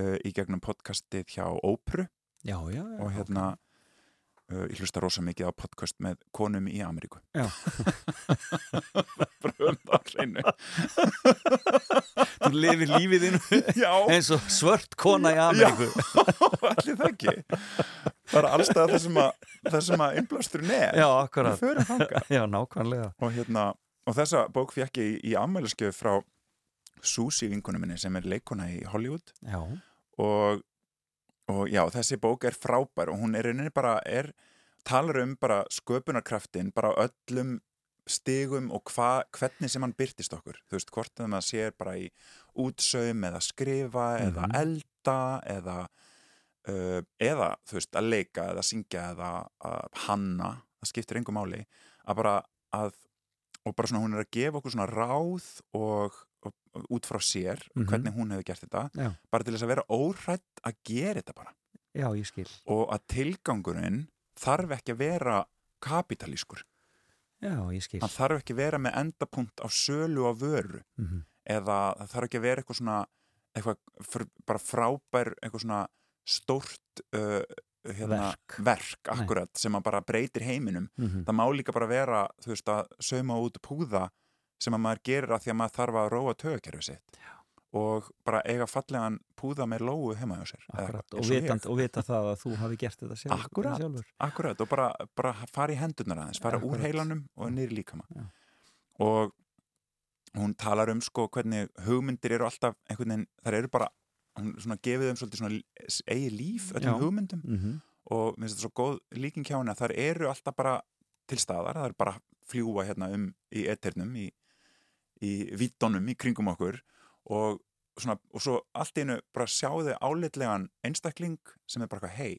uh, í gegnum podcastið hjá Ópru já, já, já og hérna uh, ég hlusta rosa mikið á podcast með konum í Ameríku. Já. bara um það hreinu Þú lifir lífið já, eins og svört kona í Ameríku. Allir það ekki. Bara allstað það sem að það að innblásturinn er. Já, akkurat. Já, nákvæmlega. Og hérna og þessa bók fekk ég í, í ammæliskeiðu frá Susi vinkunum minni sem er leikona í Hollywood. Já, og, og já, þessi bók er frábær og hún er rauninni bara er, talar um bara sköpunarkraftin bara öllum stigum og hva, hvernig sem hann byrtist okkur. Þú veist, hvort að maður sér bara í útsaum eða skrifa eða Mhm. elda eða uh, eða, þú veist, að leika eða syngja eða að hanna það skiptir engum máli að bara að og bara svona hún er að gefa okkur svona ráð og, og, og út frá sér Mhm. hvernig hún hefur gert þetta Já. bara til þess að vera óhrætt að gera þetta bara. Já, ég skil. Og að tilgangurinn þarf ekki að vera kapitalískur Já, ég skil. Hann þarf ekki að vera með endapunkt á sölu á vöru. Mm eða það þarf ekki að vera eitthvað svona eitthvað bara frábær eitthvað svona stórt uh, hérna, Verk. verk akkurat sem að bara breytir heiminum -hmm. það má líka bara vera þú veist að sauma út púða sem að maður gerir að því að maður þarf að róa tögakerfi sitt Já. og bara eiga fallegan púða með lóu heima hjá sér eða Akkurat, eitthvað, og, vitand, og vita það að þú hafi gert þetta sjálf, Akkúrat. sjálfur Akkurat, og bara, bara fara í hendurnar aðeins, fara úr Akkúrat. heilanum og niður líkama. Já. Og hún talar um sko hvernig hugmyndir eru alltaf einhvern veginn, þar eru bara, hún svona gefið þeim svolítið svona eigi líf, öllum Já. hugmyndum. Mm -hmm. og mér finnst þetta svo góð líking hjá henni að þar eru alltaf bara til staðar, það er bara fljúa hérna um í eternum, í, í vittunum, í kringum okkur. Og svona, og svo allt einu bara sjáðu álitlegan einstakling sem er bara eitthvað, hei,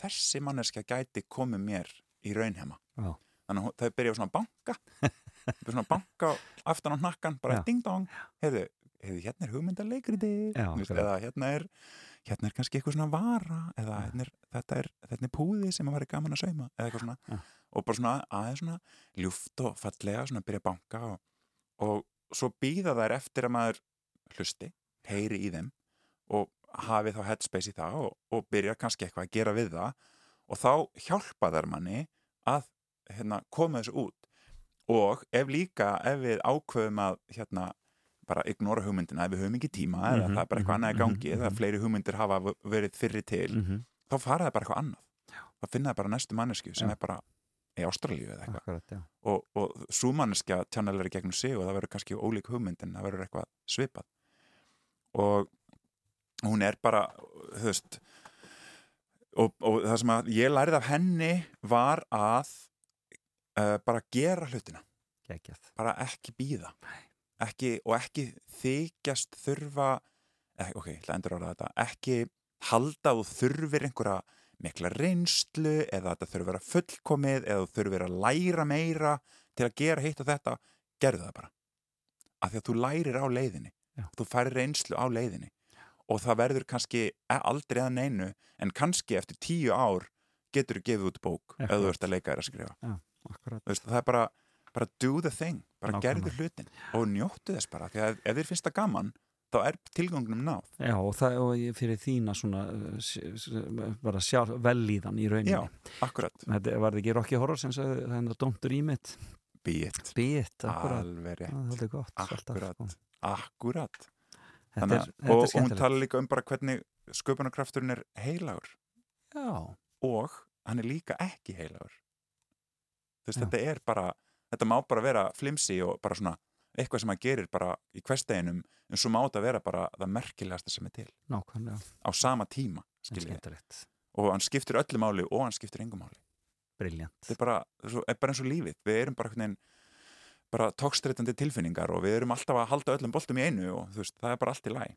þessi manneskja gæti komið mér í raunhema. Já. þannig að þau byrja á svona banka. Byrja svona banka aftan á hnakkan bara ding dong, heyrðu hérna er akkurat. eða hérna er hérna er kannski eitthvað svona vara eða Já. hérna er, þetta, er, er púði sem að væri gaman að sauma eða eitthvað svona Já. og bara svona aðeins svona ljúft og fallega svona byrja að banka og, og svo býða þær eftir að maður hlusti, heyri í þeim og hafi þá headspace í það og, og byrja kannski eitthvað að gera við það og þá hjálpa þær manni að hérna, koma þessu út og ef líka, ef við ákveðum að hérna, bara ignora hugmyndina ef við höfum ekki tíma eða Mhm, það er bara eitthvað mhm, annað í gangi mhm, eða mhm. fleiri hugmyndir hafa verið fyrri til mm -hmm. þá fara það bara eitthvað annað þá finna það bara næstu mannesku sem Já. er bara í Ástralíu eða eitthvað Akkurat, já. og, og svo manneskja tjannelar í gegnum sig og það verður kannski ólík hugmynd en það verður eitthvað svipað og hún er bara veist og, og það sem að ég lærið af henni var að uh, bara gera hlutina Gekjað. bara ekki býða ekki, og ekki þykjast þurfa ekki, ok, ég ætla að endur ára þetta ekki halda þú þurfir einhverja mikla reynslu eða þetta þurfir að vera fullkomið eða þú þurfir að læra meira til að gera hitt og þetta gerðu það bara. Af því að þú lærir á leiðinni. Já. þú færir reynslu á leiðinni. Og það verður kannski e- aldrei að neinu en kannski eftir tíu ár getur þú gefið út bók ef þú ert að leika þér að skrifa. Veist, það er bara, bara do the thing bara Nákvæmlega. gerðu hlutin og njóttu þess bara því að ef, þér finnst það gaman þá er tilgangunum náð Já, og, það, og fyrir þína svona bara sjálf vellíðan í rauninni. Já, akkurat, Þetta var ekki Rocky Horror sem sagði það er Don't Dream It. býtt Bit, akkurat. alveg Já, rétt, er gott. Akkurat. Alltaf, sko. akkurat Þetta Þannig, er, og, og hún tala líka um bara hvernig sköpunarkrafturinn er heilagur Já, og hann er líka ekki heilagur þú veist, þetta er bara þetta má bara vera flimsi og bara svona eitthvað sem hann gerir bara í hversteginum en svo má þetta vera bara það merkilegasta sem er til. Nákvæmlega. á sama tíma, og hann skiptir öllu máli og hann skiptir engum máli. Briljant. þetta er bara, er bara eins og lífið. Við erum bara bara tókstreitandi tilfinningar og við erum alltaf að halda öllum boltum í einu og veist, það er bara allt í læg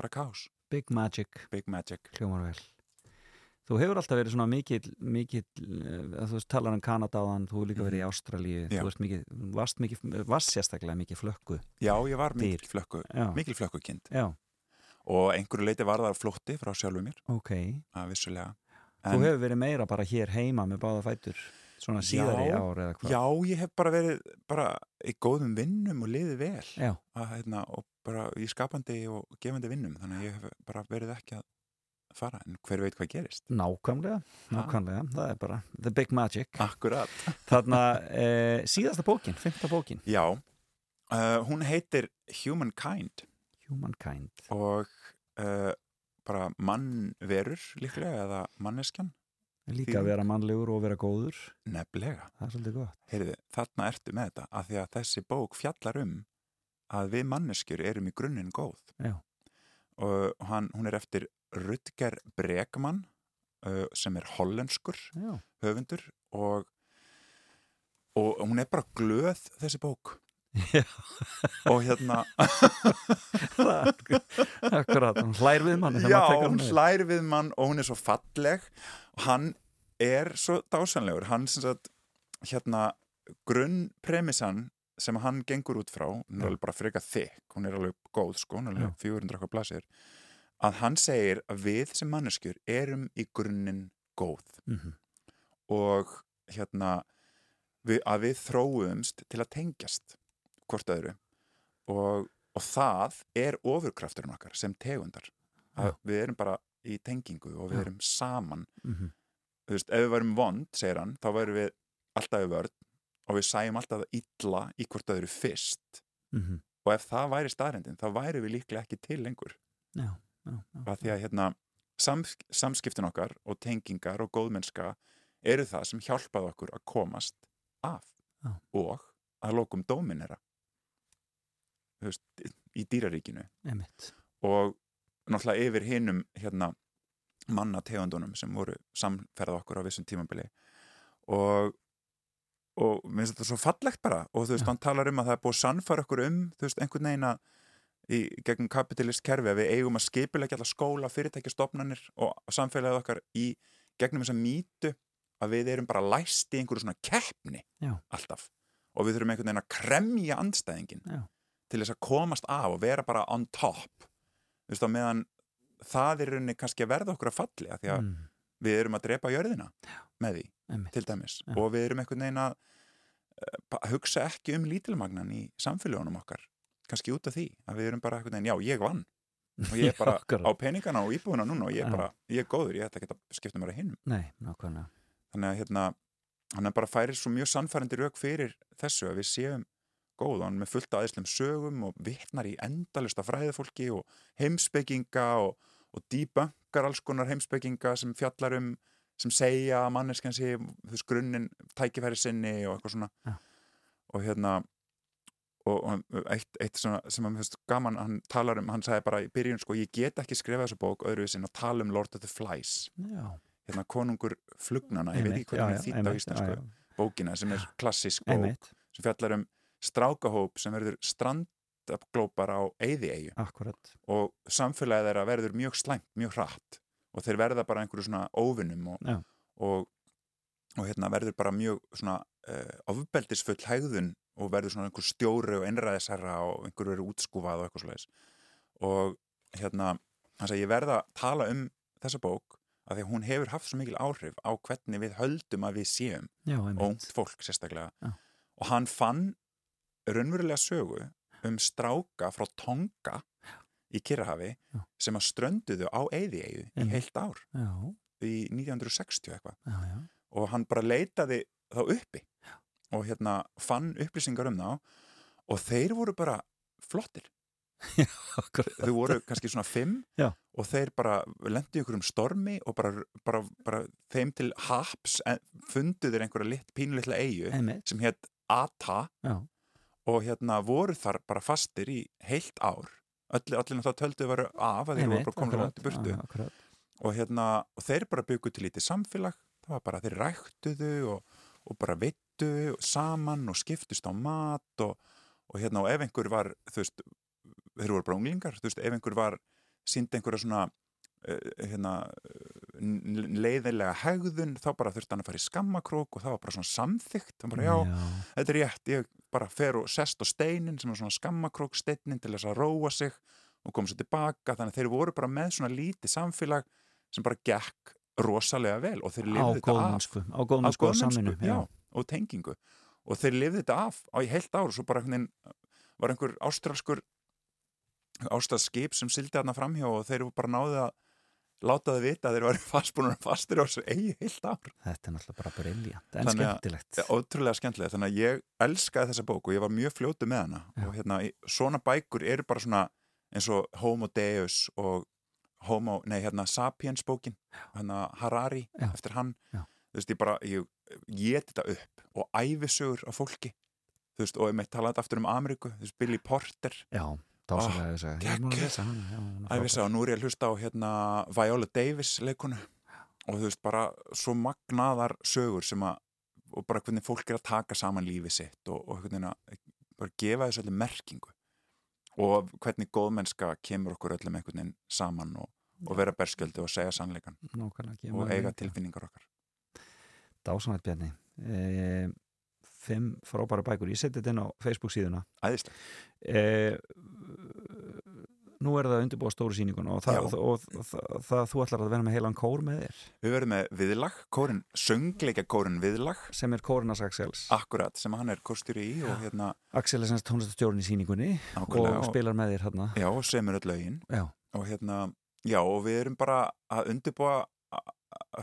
bara kás, Big Magic, big magic. Hljómar vel. Þú hefur alltaf verið svona mikill, mikill, uh, þú veist, talar um Kanada á þann, þú hefur líka verið í Ástralíu, Mhm. Já. þú veist mikið, varst mikið, varst sérstaklega mikið flökku. já, ég var mikil flökku mikil flökkukind já, og einhverju leiti var það flótti frá sjálfu mér ok. að vissulega Þú hefur verið meira bara hér heima með báða fætur, svona síðar í ár eða hvað? já, ég hef bara verið bara í góðum vinnum og liðið vel Já, að, hérna, og bara í skapandi og gefandi vinnum þannig að ég hef bara verið ekki að fara en hver veit hvað gerist nákvæmlega, nákvæmlega, það er bara The Big Magic. Akkurat Þarna, e, síðasta bókin, fymta bókin, Já, uh, hún heitir Humankind Humankind. og uh, bara mannverur líklega eða manneskjan Líka Þýðing. að vera mannlegur og vera góður, nefnilega. það er svolítið gott. Heyrðu, þarna ertu með þetta af því að þessi bók fjallar um að við manneskjur erum í grunninn góð Já. og hann, hún er eftir Rutger Bregman uh, sem er hollenskur Já, höfundur og, og hún er bara glöð þessi bók. Já. og hérna akkurat, hún hlær við þegar Já, hún hlær við mann og hún er svo falleg. Og hann er svo dásanlegur hann sem sagt hérna grunnpremissan sem hann gengur út frá, hún er alveg bara freka þykk. Hún er alveg góð sko, hún er alveg 400 eitthvað blasir að hann segir að við sem manneskjur erum í grunninn góð Mhm. og hérna við, að við þróumst til að tengjast hvort öðru og, og það er ofurkrafturinn okkar sem tegundar að Já. við erum bara í tengingu og við erum saman Mhm. þú veist, ef við varum vond, segir hann þá værum við alltaf í vörn og við sæjum alltaf illa í hvort öðru fyrst Mhm. og ef það væri staðrendin þá væri við líklega ekki til lengur já. Að því að hérna sams, samskiptin okkar og tengingar og góðmennska eru það sem hjálpaði okkur að komast af Já. og að lokum dóminera veist, í dýraríkinu Einmitt. og náttúrulega yfir hinum hérna mannategundunum sem voru samferða okkur á vissum tímabili og og mér finnst þetta svo fallegt bara og þú veist, Já. hann talar um að það er búið að sannfæra okkur um þú veist, einhvern veginn að í gegnum kapitalist kerfi að við eigum að skipulegja alla skóla, fyrirtækja, stofnanir og samfélagið okkar í gegnum þessa mýtu að við erum bara læst í einhverju svona keppni Já. alltaf og við þurfum einhvern veginn að kremja andstæðingin Já. til þess að komast af og vera bara on top þú veist, á meðan það er rauninni kannski að verða okkur að falli að því að Mm. við erum að drepa jörðina með því, Einmitt. til dæmis Já. og við erum einhvern veginn að eh, hugsa ekki um lítilmagnan í samfélagunum okkar kannski út af því að við erum bara einhvern veginn, já, ég vann og ég er bara Akkurat. á peningana og íbúðuna núna og ég Já. er bara, ég er góður, ég ætla ekki að skipta mér að hinnum Nei, nákvæmlega þannig að hérna, hann er bara færir svo mjög sannfærandi rauk fyrir þessu að við séum góð og hann er með fullt aðeinslum sögum og vittnar í endalista fræðifólki og heimspekinga og, og dýbankar alls konar heimspekinga sem fjallar um sem segja þú veist, grunninn tækifæri sinni og eitthvað svona Já. og hérna og, og eitt, eitt svona, sem hann finnst gaman, hann talar um, hann sagði bara í byrjun sko, ég get ekki skrifa þessu bók öðruvísi en að tala um Lord of the Flies. Já, hérna konungur flugnana, ég veit ekki hvernig er þýtt á íslensku bókina sem er klassísk bók Einmitt, sem fjallar um strákahóp sem verður strandglópar á eyði akkurat. Og samfélagið þeirra verður mjög slæmt, mjög hratt og þeir verða bara einhverju svona óvinnum og, og, og hérna verður bara mjög svona ofbeldisfull hægðun og verður svona einhver stjóri og einræðisherra og einhverju verður útskúfað og eitthvað svoleiðis. Og hérna hann sagði ég verða að tala um þessa bók af því að hún hefur haft svo mikil áhrif á hvernig við höldum að við séum Já, ungt fólk sérstaklega. Já. og hann fann raunverulega sögu um stráka frá Tonga í Kirrahafi Já. sem að strönduðu á Eyðieyju í heilt ár. Já, í 1960 eitthvað. Já, já. Og hann bara leitaði þá uppi og hérna fann upplýsingar um þá og þeir voru bara flottir. Akkurat. Þau voru kannski svona fimm Já. og þeir bara lendi ykkur um stormi og bara, bara, bara þeim til haps en- fundu þeir einhverja lit, pínulitla eigu sem hétt Ata já, og hérna voru þar bara fastir í heilt ár. Allir þá töldu varu af að þeir voru bara komin langt í burtu. Já, og hérna, og þeir bara byggu til lítið samfélag, það var bara þeir ræktuðu og, og bara vittu saman og skiptust á mat og, og hérna, og ef einhver var þú veist, þeir voru bara unglingar þú veist, ef einhver var, síndi einhverja svona uh, hérna leiðilega hegðun þá bara þurfti hann að fara í skammakrók og það var bara svona samþygt, bara já, þetta er rétt, ég bara fer og sest á steinin sem er svona skammakrók steinin til þess að róa sig og koma svo tilbaka. Þannig að þeir voru bara með svona lítið samfélag sem bara gekk rosalega vel og þeir á lifðu þetta af. á góðmennsku og góðmennsku, samvinnu já, og tengingu. Og þeir lifðu þetta af á í heilt ár og svo bara veginn var einhver ástralskur ástralskip sem sildi þarna framhjá og þeir bara náðu að láta þau vita að þeir varu fastbúnur og fastir á þessu eigi heilt ár. Þetta er náttúrulega bara briljant en skemmtilegt. ótrúlega skemmtilega, þannig að ég elskaði þessa bók og ég var mjög fljótu með hana. Já. og hérna, svona bækur eru bara svona eins og Homo Deus og Homo, nei hérna Sapiens bókin, hérna Harari Já. eftir hann, þú veist ég bara ég get þetta upp og æfisugur af fólki, þú veist og ég meitt talaði aftur um Ameríku, þú veist Billy Porter. Já, dásalega þess að ég er æfisa og nú er ég að hlusta á hérna Viola Davis leikonu. Og þú veist bara svo magnaðar sögur sem að og bara hvernig fólk er að taka saman lífi sitt og, og hvernig að bara gefa þessu öllu merkingu. Og hvernig góðmennska kemur okkur öllum einhvern veginn saman og, og vera berskjöldu og segja sannleikan nákvæmlega og eiga tilfinningar okkar dásanlega Bjarni. E, fimm frábæra bækur, ég seti þetta inn á Facebook síðuna. Æðislega, e, nú er það undirbúa stóru sýningun og, það, Já. og, og, og það, það, þú ætlar að vera með heilan kór með þér. Við verðum með viðlag kórin, söngleika kórin viðlag. Sem er kórinas Axels. Akkurat, sem hann er kostýri í og hérna, Axel er semst tónlistastjórn í sýningunni og, nákvæmlega og spilar með þér hérna já, og semur öll lögin. Já, og hérna, já og við erum bara að undirbúa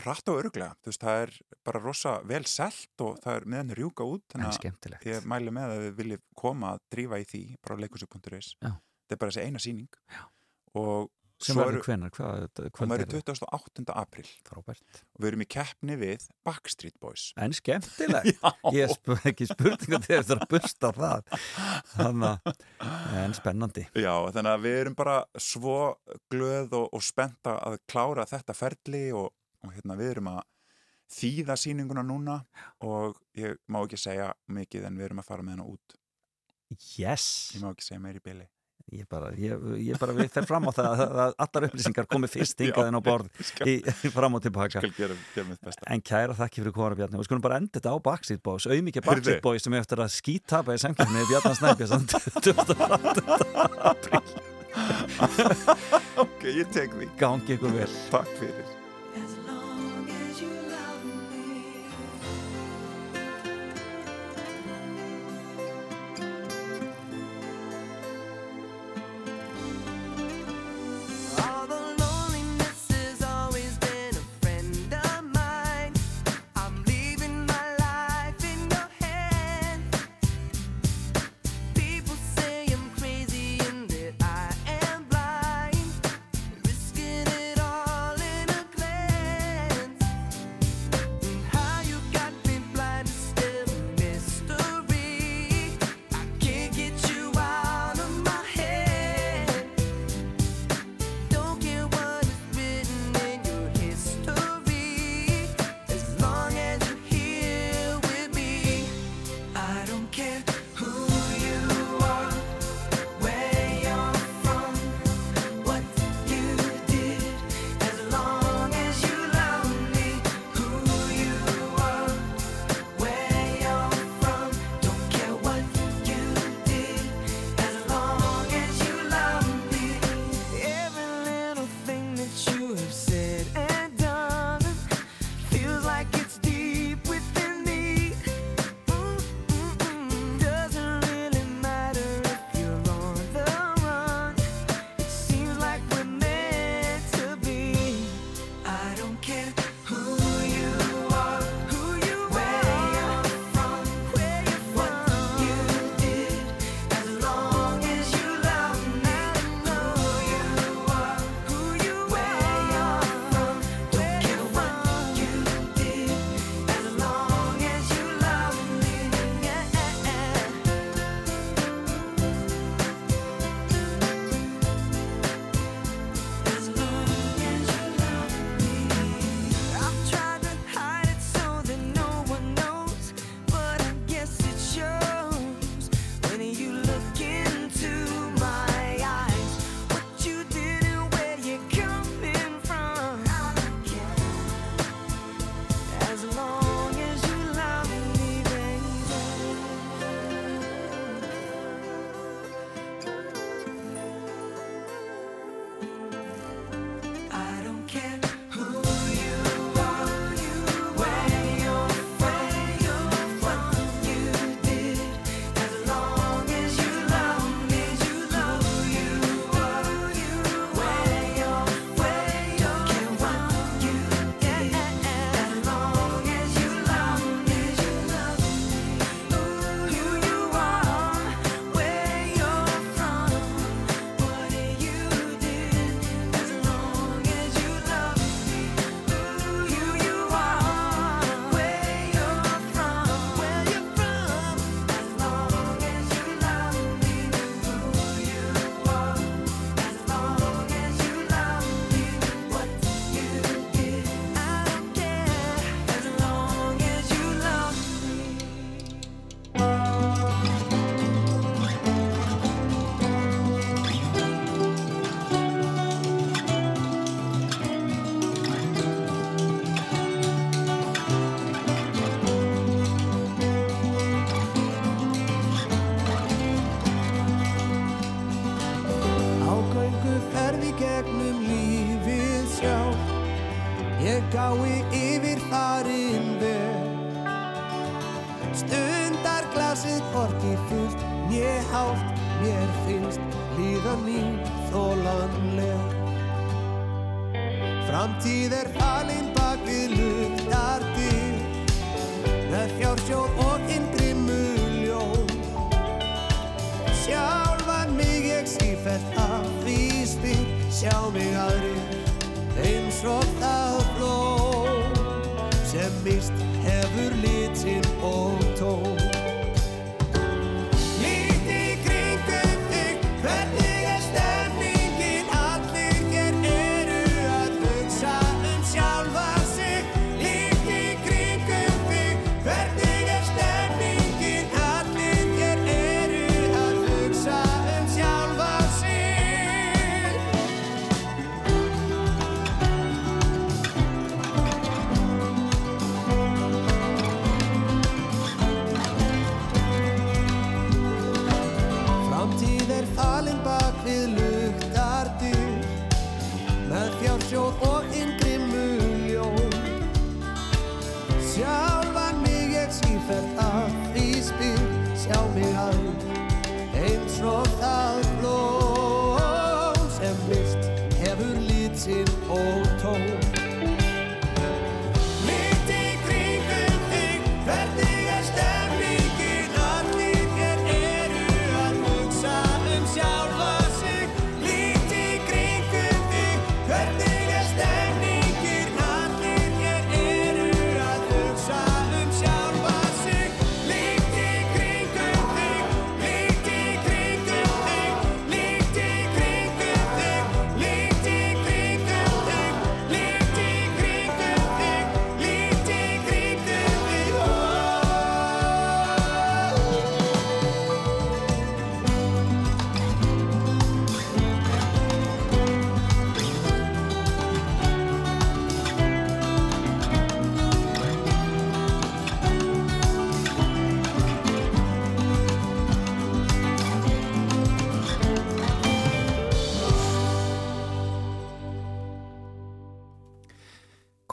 rætt og öruglega, þú veist, það er bara rosa vel selt og það er meðan rjúka út, þannig að ég mæli með að við viljum koma að drífa í því bara Já. þetta er bara þessi eina sýning. Já. og sem verður hvenar, hvað, hvað verður 28. april frábært. Og við erum í keppni við Backstreet Boys. En skemmtilegt. Ég spur ekki spurninga til eftir að busta það. Þannig að en spennandi. Já, þannig að við erum bara svo glöð og, og spenta að klára þetta ferli og, og hérna við erum að þýða sýninguna núna og ég má ekki segja mikið en við erum að fara með hana út. Yes. Ég má ekki segja meir í byli ég bara, ég, ég bara við fer fram á það að, allar upplýsingar komi fyrst hingað inn á borð skal, í, fram og tilbaka. gera, gera en kæra þakki fyrir kóra Bjarni. Og skulum bara enda þetta á Backstreet Boys. Auðmikið Backstreet. Boys sem eftir að skítapa í samkjöfni Bjarnar 28. apríl ok, ég tek því, gangi ykkur vel. Takk fyrir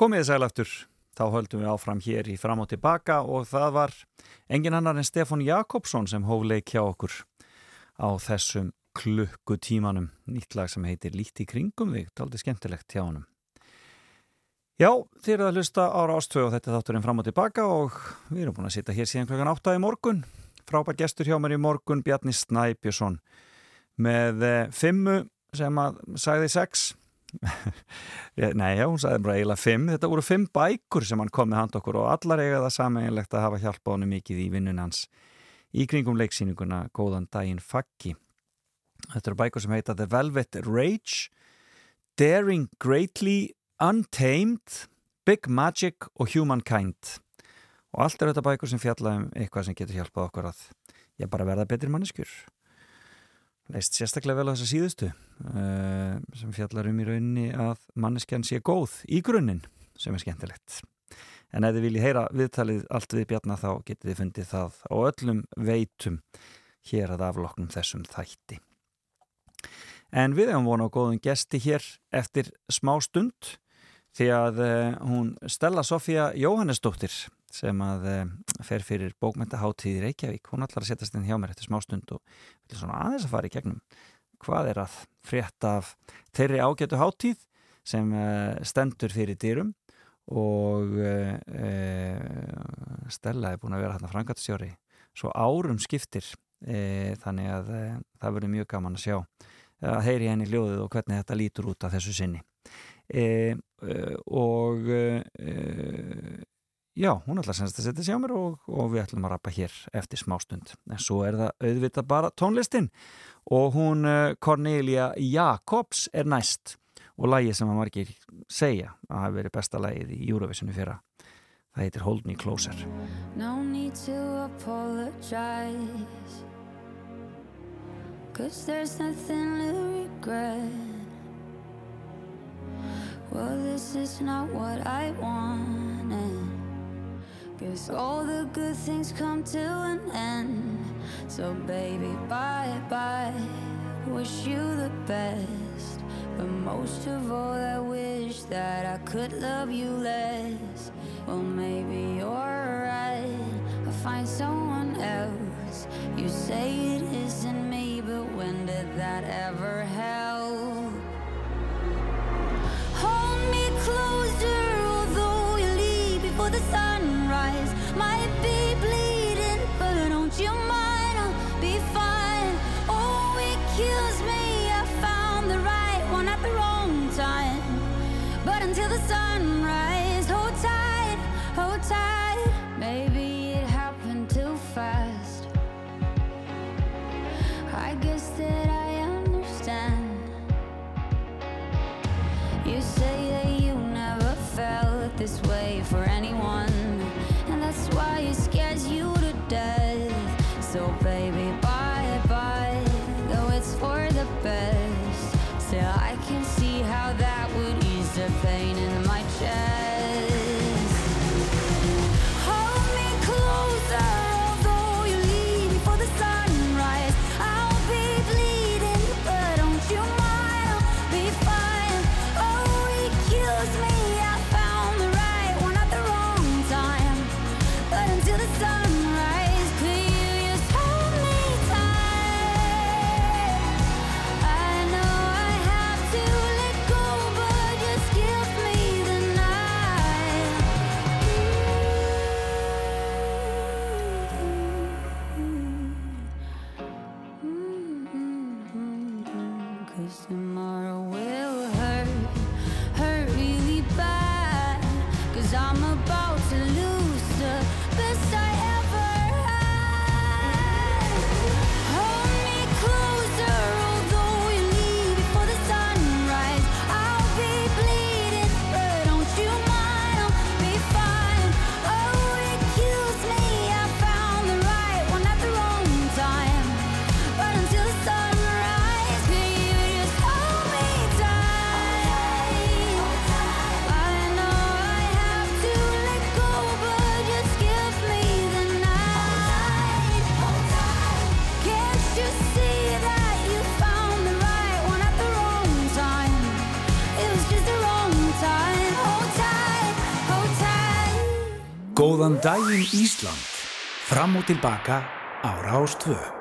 Komið sæl aftur, þá höldum við áfram hér í fram og tilbaka og það var engin annar en Stefán Jakobsson sem hófleik hjá okkur á þessum klukkutímanum, nýtt lag sem heitir Lít í kringum þig, taldi skemmtilegt hjá honum. Já, þið eruð að hlusta ára ástöðu og þetta er þátturinn fram og tilbaka og við erum búin að sitja hér síðan klokkan 8 í morgun. Frábær gestur hjá mér í morgun, Bjarni Snæbjörnsson með eh, fimmu sem að sagði sex Nei, já, hún sagði bara eiginlega fimm. Þetta voru fimm bækur sem hann kom með hand okkur og allar eiga það sameinlegt að hafa hjálpa honum mikið í vinnun hans í kringum leiksýninguna Góðan daginn Faggi. Þetta eru bækur sem heita The Velvet Rage, Daring Greatly, Untamed, Big Magic og Humankind. Og allt er þetta bækur sem fjalla um eitthvað sem getur hjálpað okkur að ég bara verða betri manneskjur leist sérstaklega vel á þessa síðustu uh, sem fjallar um í rauninni að manneskjan sé góð í grunninn sem er skemmtilegt. En ef þið viljið heyra viðtalið allt við bjarna þá getið þið fundið það á öllum veitum hér að afloknum þessum þætti. En við hefum vona á góðum gesti hér eftir smá stund því að uh, hún Stella Sofía Jóhannesdóttir sem að uh, fer fyrir bókmyndaháttíð í Reykjavík, hún ætlar að setjast inn hjá mér eftir smá stund og vil svona aðeins að fara í gegnum hvað er að frétta af þeirri ágætu háttíð sem uh, stendur fyrir dýrum og uh, uh, Stella er búin að vera hérna frangatstjóri svo árum skiptir uh, þannig að það verður mjög gaman að sjá að heyri henni hljóðið og hvernig þetta lítur út af þessu sinni. E, e, og e, já, hún ætla að senast að setja sig á mér og, og við ætlum að rappa hér eftir smástund en svo er það auðvitað bara tónlistin og hún eh, Cornelia Jacobs er næst og lagið sem að margir segja að hafi verið besta lagið í Eurovisionu fyrra það heitir Hold Me Closer No need to apologize. Cause there's nothing to regret. Well, this is not what I wanted. Guess all the good things come to an end. So, baby, bye bye. Wish you the best. But most of all, I wish that I could love you less. Well, maybe you're right. I'll find someone else. You say it isn't me, but when did that ever help? daginn Ísland. Fram og tilbaka ára ástvö.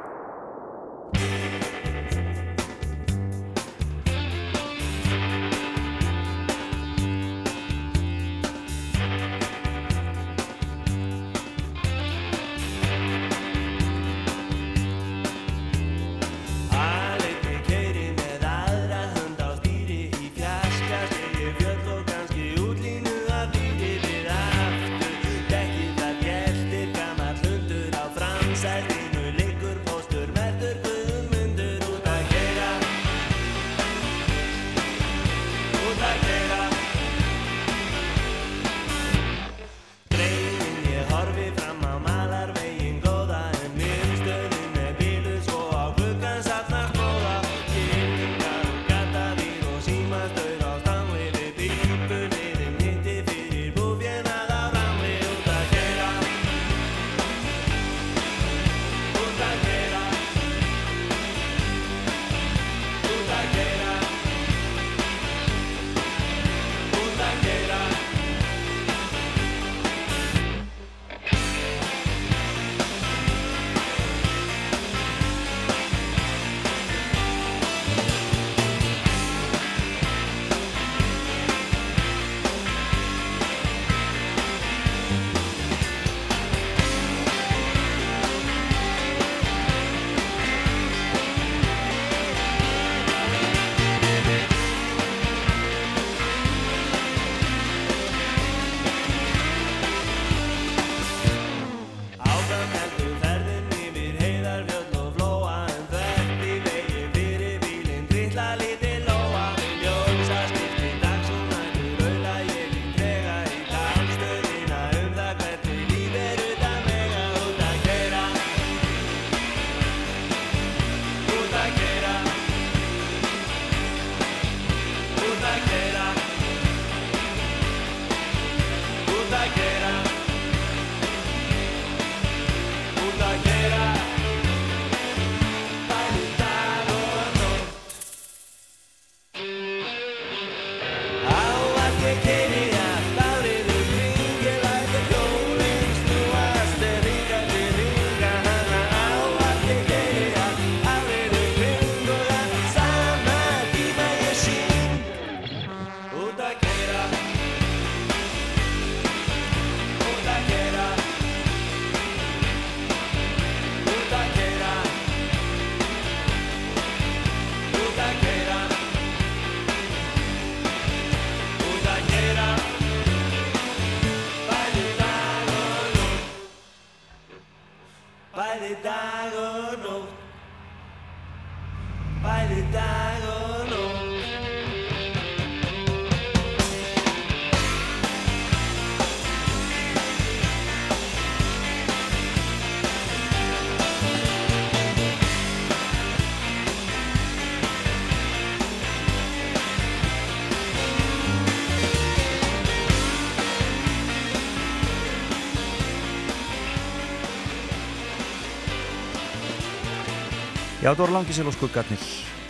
Já, það voru langisil og skuggarnir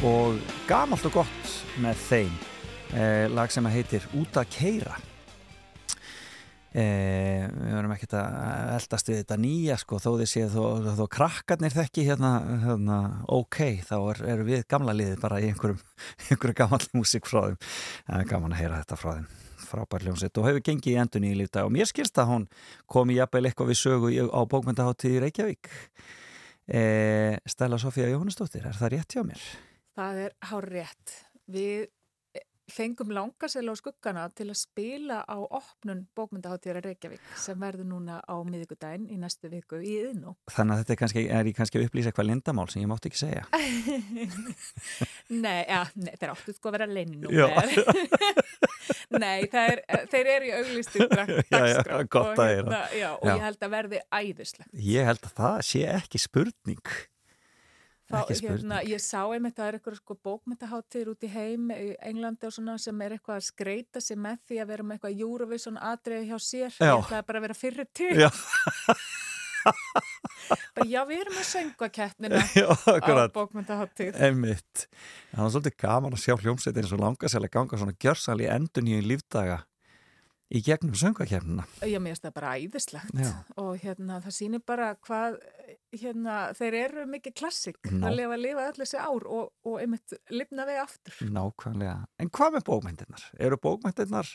og gamalt og gott með þeim eh, lag sem heitir Út að keira eh, við verðum ekkert að eldast við þetta nýja sko, þó þið séð þó, þó krakkarnir þekki hérna, hérna ok, þá er, eru við gamla liðið bara í einhverjum, einhverju gamalli músík frá þeim, er gaman að heyra þetta frá þeim. Frábær hljómsett og hefur gengið í endun í lífdag og mér skilst að hún kom í jafnveil eitthvað við sögu á bókmyndaháttíð í Reykjavík Stella Sofía Jóhannesdóttir, er það rétt hjá mér? Það er hár rétt. Við fengum langarsel á skuggana til að spila á opnun bókmyndaháttíðar Reykjavík sem verður núna á miðvikudaginn í næstu viku í Yðnó. Þannig að þetta er, kannski, er ég kannski að upplýsa eitthvað lindamál sem ég mátti ekki segja nei, ja, nei, þeir áttu sko að vera leininu. Já. nei, er, þeir eru í auglistu að heyra. Já, og ég held að verði æðislega. Ég held að það sé ekki spurning Þá, hérna, ég sá einmitt að það er eitthvað sko bókmyndaháttir út í heim í Englandi og svona sem er eitthvað að skreita sig með því að vera með eitthvað Eurovision atriði hjá sér. Ég ætlaði bara að vera fyrir til. Já, Bara, já, við erum með söngakeppnina já, á akkurat bókmyndaháttir. Einmitt. Það var svolítið gaman að sjá hljómsveit eins og langasæli ganga svona gjörsal í endun í lífdaga í gegnum söngakefnina. Já, mér finnst það bara æðislegt Já. og hérna það sýnir bara hvað hérna þeir eru mikið klassik Ná. að lifa, öll þessi ár og, og einmitt lifna við aftur. Nákvæmlega. En hvað með bókmyndirnar? Eru bókmyndirnar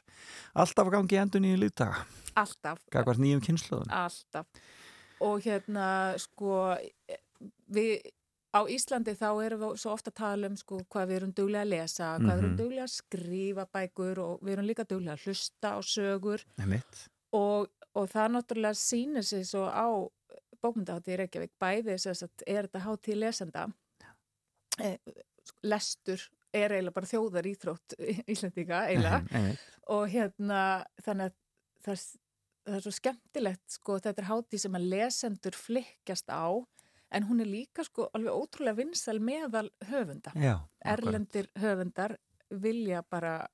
alltaf að gangi endun í lífdaga? Alltaf. Gagvart nýjum kynsluðum? Alltaf. Og hérna, sko, við á Íslandi þá erum við svo ofta að tala um sko hvað við erum duglega að lesa, hvað við erum Mhm. duglega að skrifa bækur og við erum líka duglega að hlusta á sögur. Og, og það náttúrulega sýnir sig svo á bókmyndahátti í Reykjavík, bæði þess að er þetta hátíð lesenda eh, lestur er eiginlega bara þjóðar íþrótt Íslandíka eiginlega og hérna þannig að það, það er svo skemmtilegt sko þetta er hátíð sem að lesendur flikkjast á en hún er líka sko alveg ótrúlega vinsal meðal höfunda. Já. Erlendir höfundar vilja bara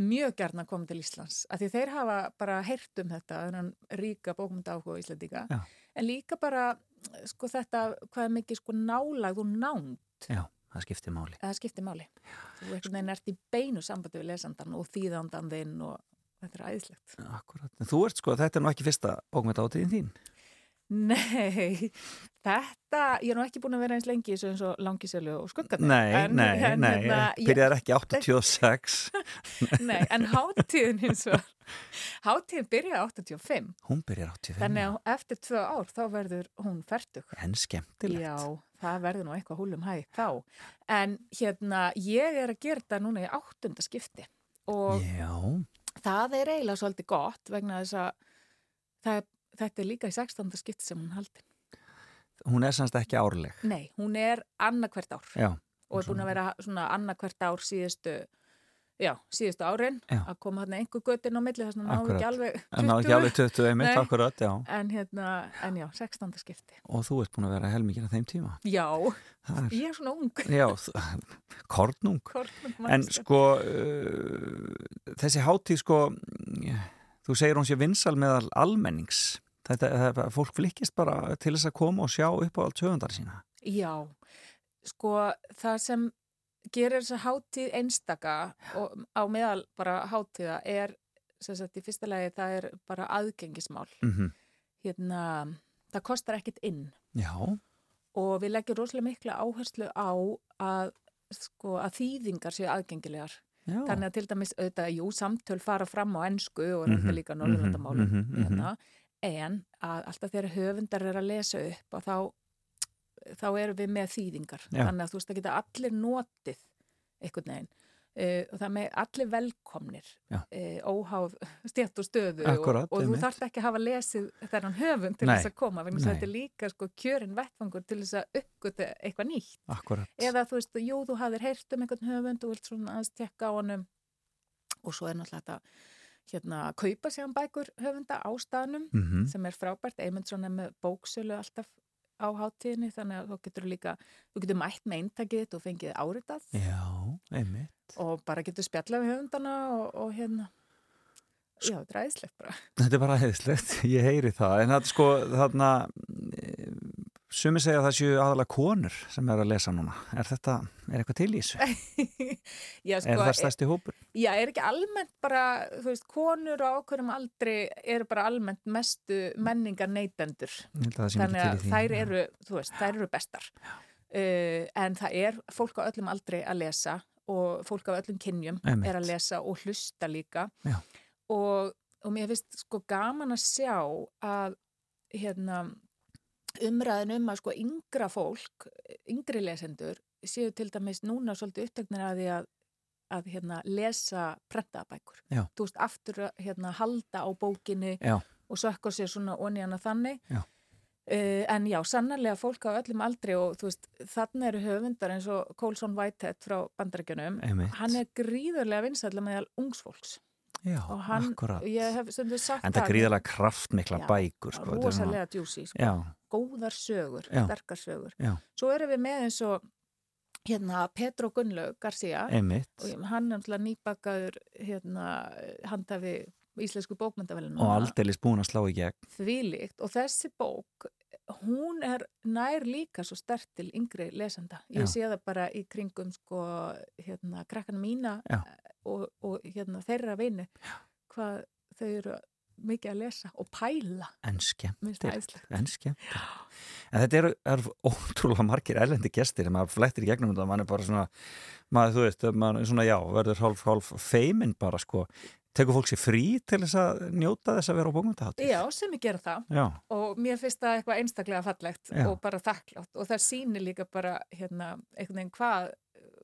mjög gærna koma til Íslands af því þeir hafa bara heyrt um þetta ríka bókmynda áhuga Íslandíka Já. en líka bara sko þetta hvað er mikið sko nálagð og nánd Já, það skiptir máli. það skiptir máli. Þú einhvern veginn ert í beinu sambandi við lesandan og þýðandan þinn og þetta er æðislegt. Akkurat. En þú ert sko, þetta er nú ekki fyrsta bókmyndahátíðin þín. Nei, þetta, ég er nú ekki búin að vera eins lengi eins og eins langisölu og skuggarnir. Nei, En- nei, en nei, hérna, ég- byrjar ekki 86 Nei, en hátíðin hins og hátíðin byrjaði 85, Hún byrjar 85 þannig að eftir tvö ár þá verður hún færtug. En skemmtilegt Já, það verður nú eitthvað húlum hæg þá. En hérna, ég er að gera þetta núna í áttunda skipti og Já, það er eiginlega svolítið gott vegna þess að það, þetta er líka í 16. skipti sem hún haldin. hún er semst ekki árleg Nei, hún er annarkvert ár Já, og er búin að vera svona annarkvert ár síðustu, já, síðustu árin Já. að koma hann einhver göttin á milli þess að náðu Akkurat. ekki alveg 20. en ná ekki alveg 20 einmitt, akkurat, já En hérna, en já, 16. skipti. Og þú ert búin að vera helmingin að þeim tíma Já, er, ég er svona ung. já, kornung Kornung En sko, uh, þessi hátíð sko, þú segir hún sé vinsal meðal almennings. Þetta, þetta, fólk flikkist bara til þess að koma og sjá upp á allt höfundar sína. Já, sko það sem gerir þessa hátíð einstaka og á meðal bara hátíða er, sem sagt, í fyrsta lagi það er bara aðgengismál. Mm Hérna, það kostar ekkit inn Já, og við leggjum rosalega mikla áherslu á að, sko, að þýðingar séu aðgengilegar. Já. Þannig að til dæmis auðvitað, jú, samtöl fara fram á ennsku og Mhm, reynda líka norðurlandamálum mhm, mhm, mhm. hérna, en að alltaf þegar höfundar er að lesa upp og þá, þá erum við með þýðingar. Já. Þannig að þú veist að geta allir notið einhvern veginn. Uh, og það með allir velkomnir uh, óháð stjætt og stöðu Akkúrat, og, og þú einmitt. þarft ekki að hafa lesið þennan höfund til Nei, þess að koma þess að þetta er líka sko, kjörin vettfangur til þess að uppgöta eitthvað nýtt. Akkurat. eða þú veist, jú, þú hafðir heyrt um einhvern höfund og vilt svona aðeins tekka á honum. Og svo er náttúrulega þetta hérna að kaupa sér bækur höfunda á staðnum Mm sem er frábært, Eymundsson er með bóksölu alltaf á hátíðinni þannig að þú getur líka, þú getur mætt með eintakið og fengið áritað Já, einmitt. og bara getur spjallað við höfundana og, og hérna já, þetta er æðislegt bara Þetta er bara heiðslegt, ég heyri það. En það sko, þarna, sumi segja að það séu aðalega konur sem er að lesa núna. Er þetta, er eitthvað til í þessu? Já, er það stærsti hópur? Já, er ekki almennt bara, þú veist, konur á okkurum aldrei eru bara almennt mestu menningar neytendur. Þannig að þær eru, þú veist, þær eru bestar. Uh, en það er fólk á öllum aldrei að lesa og fólk á öllum kynjum Einmitt. er að lesa og hlusta líka. Og, og mér finnst sko gaman að sjá að hérna umræðin um að sko yngra fólk, yngri lesendur séu til dæmis núna svolítið uppteknir að því að, að hérna, lesa prentaðabækur. Já. Þú veist, aftur að hérna, halda á bókinni Já, og sökka sér svona onni hana þannig. Já. Uh, en já, sannarlega fólk á öllum aldri og þú veist, þannig eru höfundar eins og Colson Whitehead frá bandarækjunum. Hann er gríðarlega vinsætla meðal ungsfólks Já, hann, akkurat. ég hef En það er gríðalega kraftmikla Já, bækur, sko. rosalega djúsi, sko. Já, góðar sögur, sterkar sögur. já, Svo erum við með eins og hérna Petro Gunnlaug Garcia einmitt. og hann er náttúrulega nýbakaður hérna, handafi íslensku bókmyndavelinu. Og aldeilis búin að slá í gegn. þvílíkt og þessi bók hún er nær líka svo stert til yngri lesenda. Ég Já. sé það bara í kringum sko hérna krakkana mína Já. og, og hérna þeirra vini hvað þau eru mikið að lesa og pæla En æðislegt. En skemmtilegt. En þetta eru, eru ótrúlega margir erlendi gestir maður flættir í gegnum þetta, maður er bara svona maður, þú veist, maður er svona, já, verður hálf, hálf feimin bara, sko. Tekur fólk sér frí til þess að njóta þess að vera á bókmyndahátti? Já, sem ég gera það Já, og mér finnst það eitthvað einstaklega fallegt Já. og bara þakklátt og það sýnir líka bara hérna einhvern veginn hvað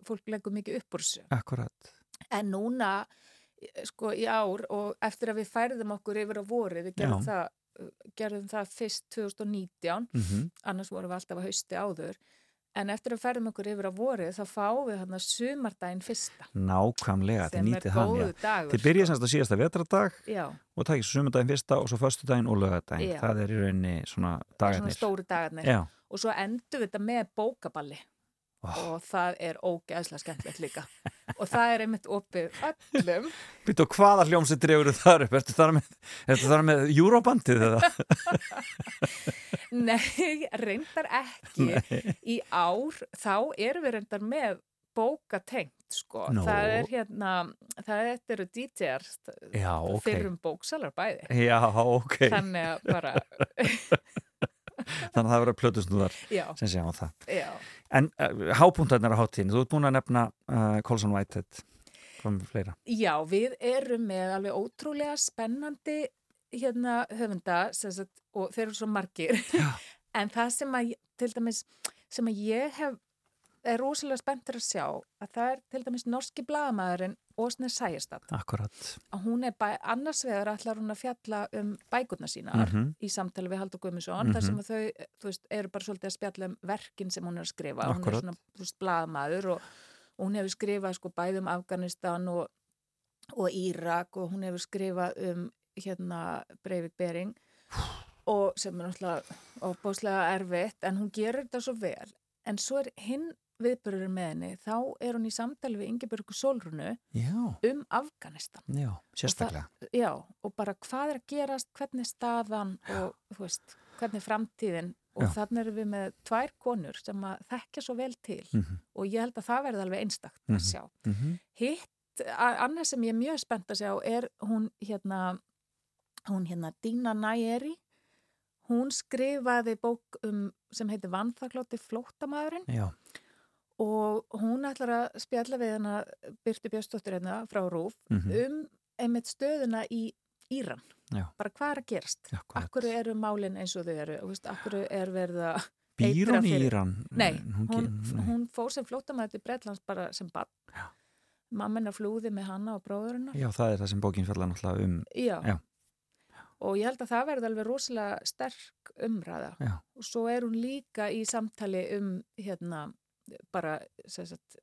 fólk leggur mikið upp úr þessu. akkurat. En núna, sko, í ár og eftir að við færðum okkur yfir á voru, við gerðum, Já. það, uh, gerðum það fyrst 2019, Mm annars vorum við alltaf að hausti áður, en eftir að færðum okkur yfir á voru þá fáum við hann sumardaginn fyrsta, Nákvæmlega, er nýtið hann. Þið byrjið sko. semst að síðasta vetradag Já, og takið svo sumundaginn fyrsta og svo föstudaginn og lögadaginn. Það er í rauninni svona svona dagarnir. stóru dagarnir. Já, Og svo endum við þetta með bókaballi Ó. og það er ógeðslega skemmtilegt líka. og það er einmitt opið öllum. Býttu, hvaða hljómsið drefur þar upp? Ertu þar með, ertu þar með Eurobandið eða? Nei, reyndar ekki. Í ár þá erum við reyndar með bókatengt, sko. Nú. Það er hérna, það eru DJ-ar Já, ok. fyrrum bóksalar bæði. Já, ok. Þannig að bara, Þannig að það verður plötusnúðar já, sem sé á það. já. En uh, hápuntarnir á háttíðin, þú ert búin að nefna uh, Colson Whitehead? Já, við erum með alveg ótrúlega spennandi hérna höfunda sagt, og þeir eru svo margir en það sem að til dæmis sem að ég hef er rosalega spenntur að sjá að það er til dæmis norski blagamæðurinn Ósne Akkurat. að hún er annars vegar ætlar hún að fjalla um bækurna sínar Mhm. í samtali við Haldur Guðmundsson þar sem að þau, þú veist, eru bara svolítið að spjalla um verkin sem hún er að skrifa hún Akkúrat. er svona, þú veist, blagamæður og, og hún hefur skrifað sko bæði um Afganistan og, og Írak og hún hefur skrifað um hérna Breivik Bering og sem er náttúrulega óbáslega erfitt en hún gerir þetta svo vel en svo er hinn viðbörður með henni þá er hún í samtali við Ingeborgu Solrunu Já, um Afganistan já, sérstaklega. já, og bara hvað er að gerast, hvernig er staðan og þú veist, hvernig er framtíðin og Já. þannig erum við með tvær konur sem að þekkja svo vel til Mhm. og ég held að það verði alveg einstakt Mhm. að sjá. Mm Hitt, a- annað sem ég er mjög spennt að sjá er hún hérna, hún hérna Dina Næeri, hún skrifaði bók um, sem heitir Vannþaklóti flóttamæðurinn Já, og hún ætlar að spjalla við hana Byrti Björnsdóttir hérna frá Rúf Mhm. um einmitt stöðuna í Íran. Já. Bara hvað er að gerast? akkurat. Akkur eru málin eins og þau eru? og veist, Akkur er verið að... Býr hún í Íran? Nei, hún, hún, nei. hún fór sem flóttamæður til Bretlands bara sem bann. Já. Mamma flúði með hanna og bróðurinn. Já, það er það sem bókin fjallar náttúrulega um. Já. Já. Og ég held að það verði alveg rosalega sterk umræða. Já. Og svo er hún líka í samtali um hérna bara sagt,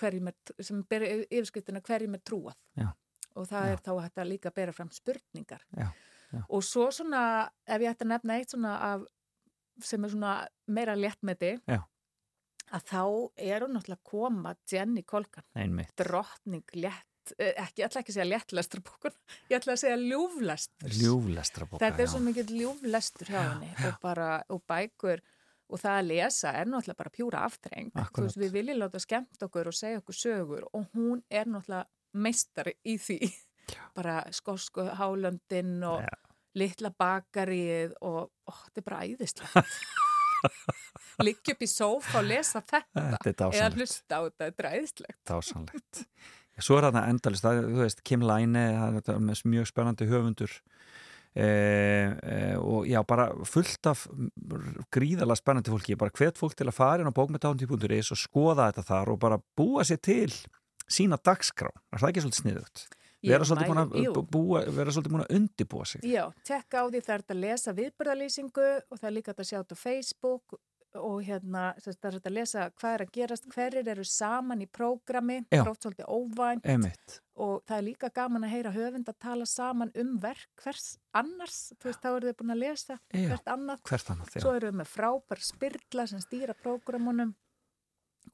hverjum er, sem ber yfirskriftina hverjum er trúað. Já. Og það Já. er þá hægt að líka bera fram spurningar. Já, já. Og svo svona, ef ég ætti að nefna eitt svona af, sem er svona meira léttmeti, Já. að þá er hún náttúrulega koma Jenny Kolkan Einmitt. drottning létt, eh, ekki, ég ætla ekki að segja léttlestur bókun, ég ætla að segja ljúflestur. Ljúflestra bóka. Þetta er svo mikið ljúflestur hjá henni og bara, og bækur og það að lesa er náttúrulega bara pjúra aftreng þú Akkúrat. veist, við viljum láta skemmt okkur og segja okkur sögur og hún er náttúrulega meistari í því. Bara skosku hálöndin og Já. litla bakarið og ó, þetta er bara æðislega liggja upp í sófa og lesa þetta Þetta eða hlusta á þetta, þetta er æðislegt. Dásanlegt. Svo er þarna endalist, það, þú veist, Kim Line, það er þetta mjög spennandi höfundur og já, bara fullt af gríðalega spennandi fólki, bara hvet fólk til að fara inn á bókmyndahándi.is og skoða þetta þar og bara búa sér til sína dagskrá, er það ekki svolítið sniðugt? Vera svolítið jú. að, undibúa sig. Já, tekka á því það er að lesa viðbörðalýsingu og það er líka að sjá þetta á Facebook og hérna það er hægt að lesa hvað er að gerast, hverjir eru saman í prógrami, frótt svolítið óvænt. Emitt, og það er líka gaman að heyra höfund að tala saman um verk hvers annars, þú veist, þá eru þau búin að lesa Já. hvert annað, hvert annað, svo eru þau með frábær spyrla sem stýra prógramunum.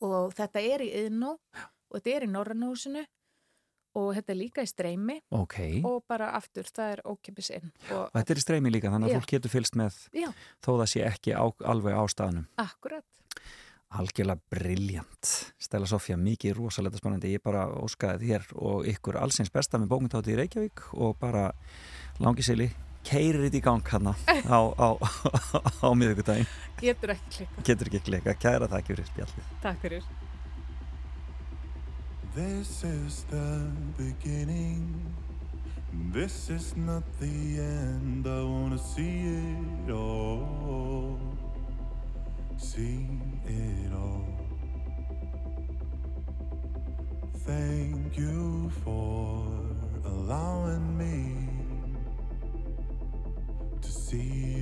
Og þetta er í yðnó og þetta er í Norrannúsinu og þetta er líka í streymi Ok, og bara aftur, það er ókipis inn og og þetta er í streymi líka, þannig að Já. fólk getur fylst með Já. þó það sé ekki á, alveg á staðnum. Akkurat. Algjörlega briljant. Stella Sofía, mikið rosalega spennandi. Ég bara óskaði þér og ykkur allsins besta með bókmyndátti í Reykjavík og bara langisili keirir þetta í gang hana á, á, á miðugudaginn. Getur ekki klikka. Getur ekki klika. Kæra ekki fyrir spjallið. Takk fyrir. This is the beginning. This is not the end. I wanna see it all. See it all. Thank you for allowing me to see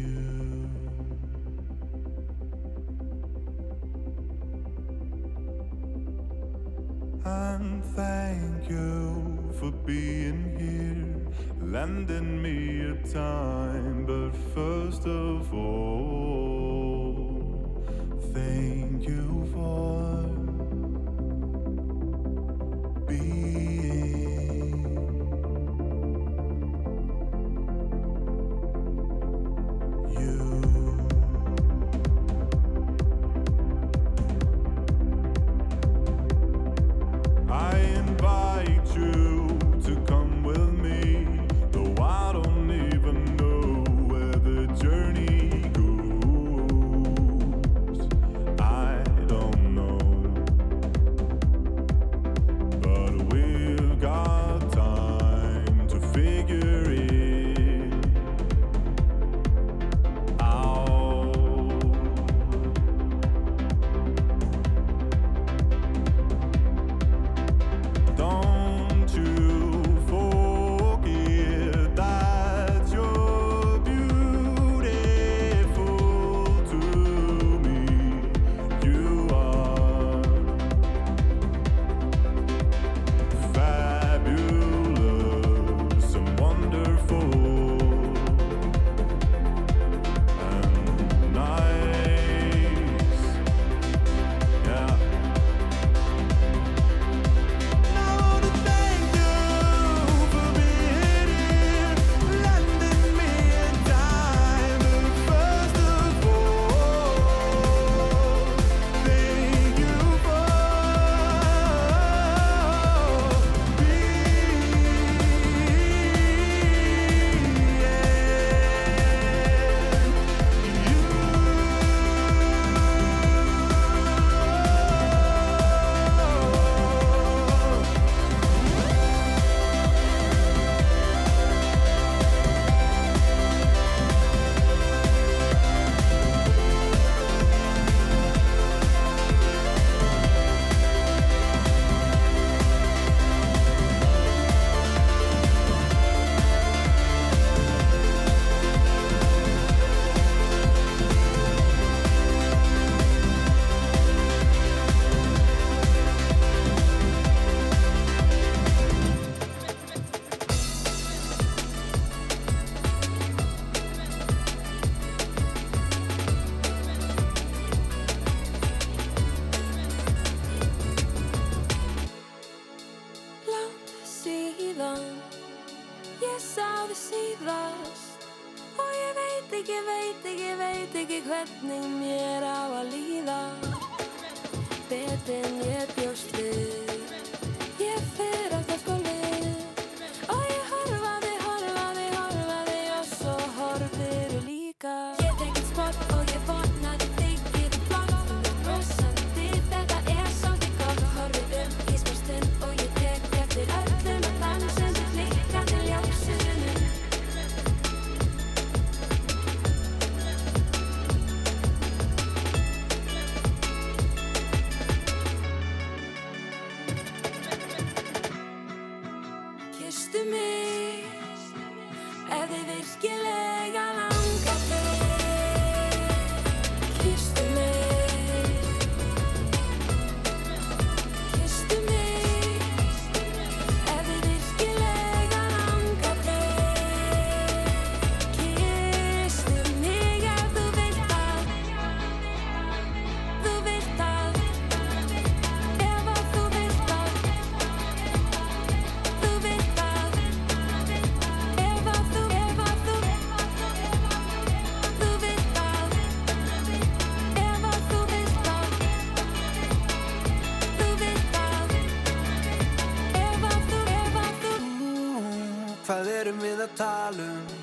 að tala um.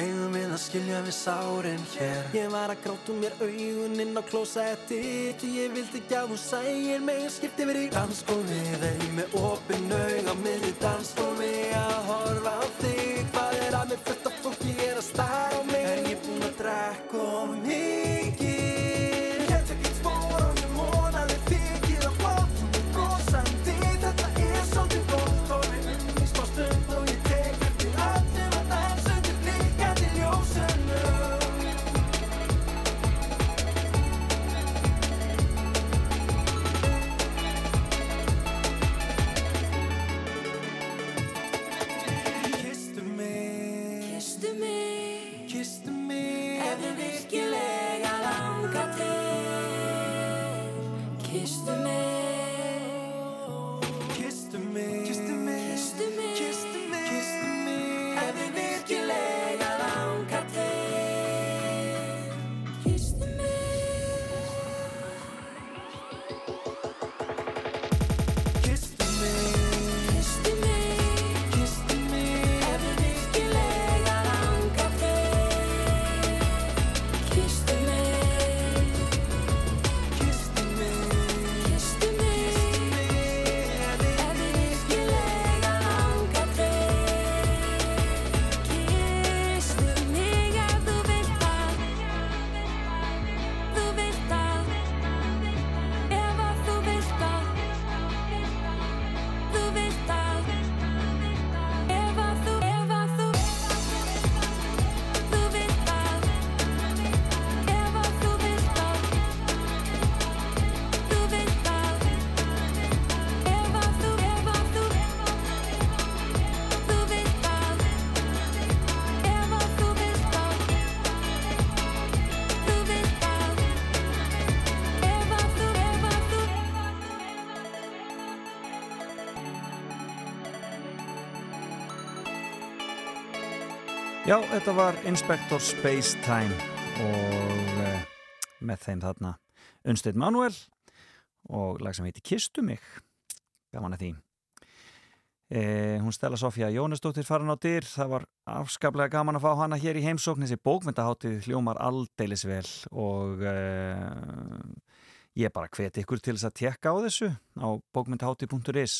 Eigum við að skilja við sárin hér? Ég var að gráta um mér auguninn á klósetti Því ég vildi ekki að hún sægir mig Skipti verið í danskóði Þegar ég með opin auð á miðli dans. Já, þetta var Inspector Spacetime og uh, með þeim þarna Unsteyt Manuel og lag sem heiti Kistu mig. Gaman að því. Eh, hún stela Sofja Jónesdóttir farin á dyr, það var afskaplega gaman að fá hana hér í heimsókn, þessi bókmyndaháttið hljómar aldeilis vel og eh, Ég bara hveti ykkur til þess að tekka á þessu á bókmyndhátti.is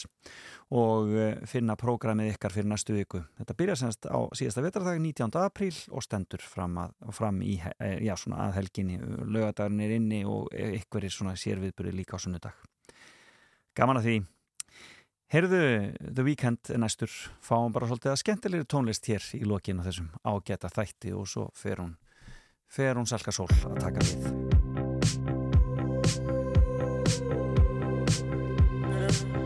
og eh, finna prógramið ykkar fyrir næstu viku. Þetta byrja senast á síðasta vetardag 19. apríl og stendur fram, að, fram í eh, já, að helginni. Lögadagurinn er inni og eh, ykkur er svona sérviðbúri líka á sunnudag. Gaman að því. Herðu The Weeknd næstur. Fáum bara svolítið að skemmtilegri tónlist hér í lokinu þessum ágæta þætti og svo fer hún, fer hún salka sól að taka við. you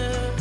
love.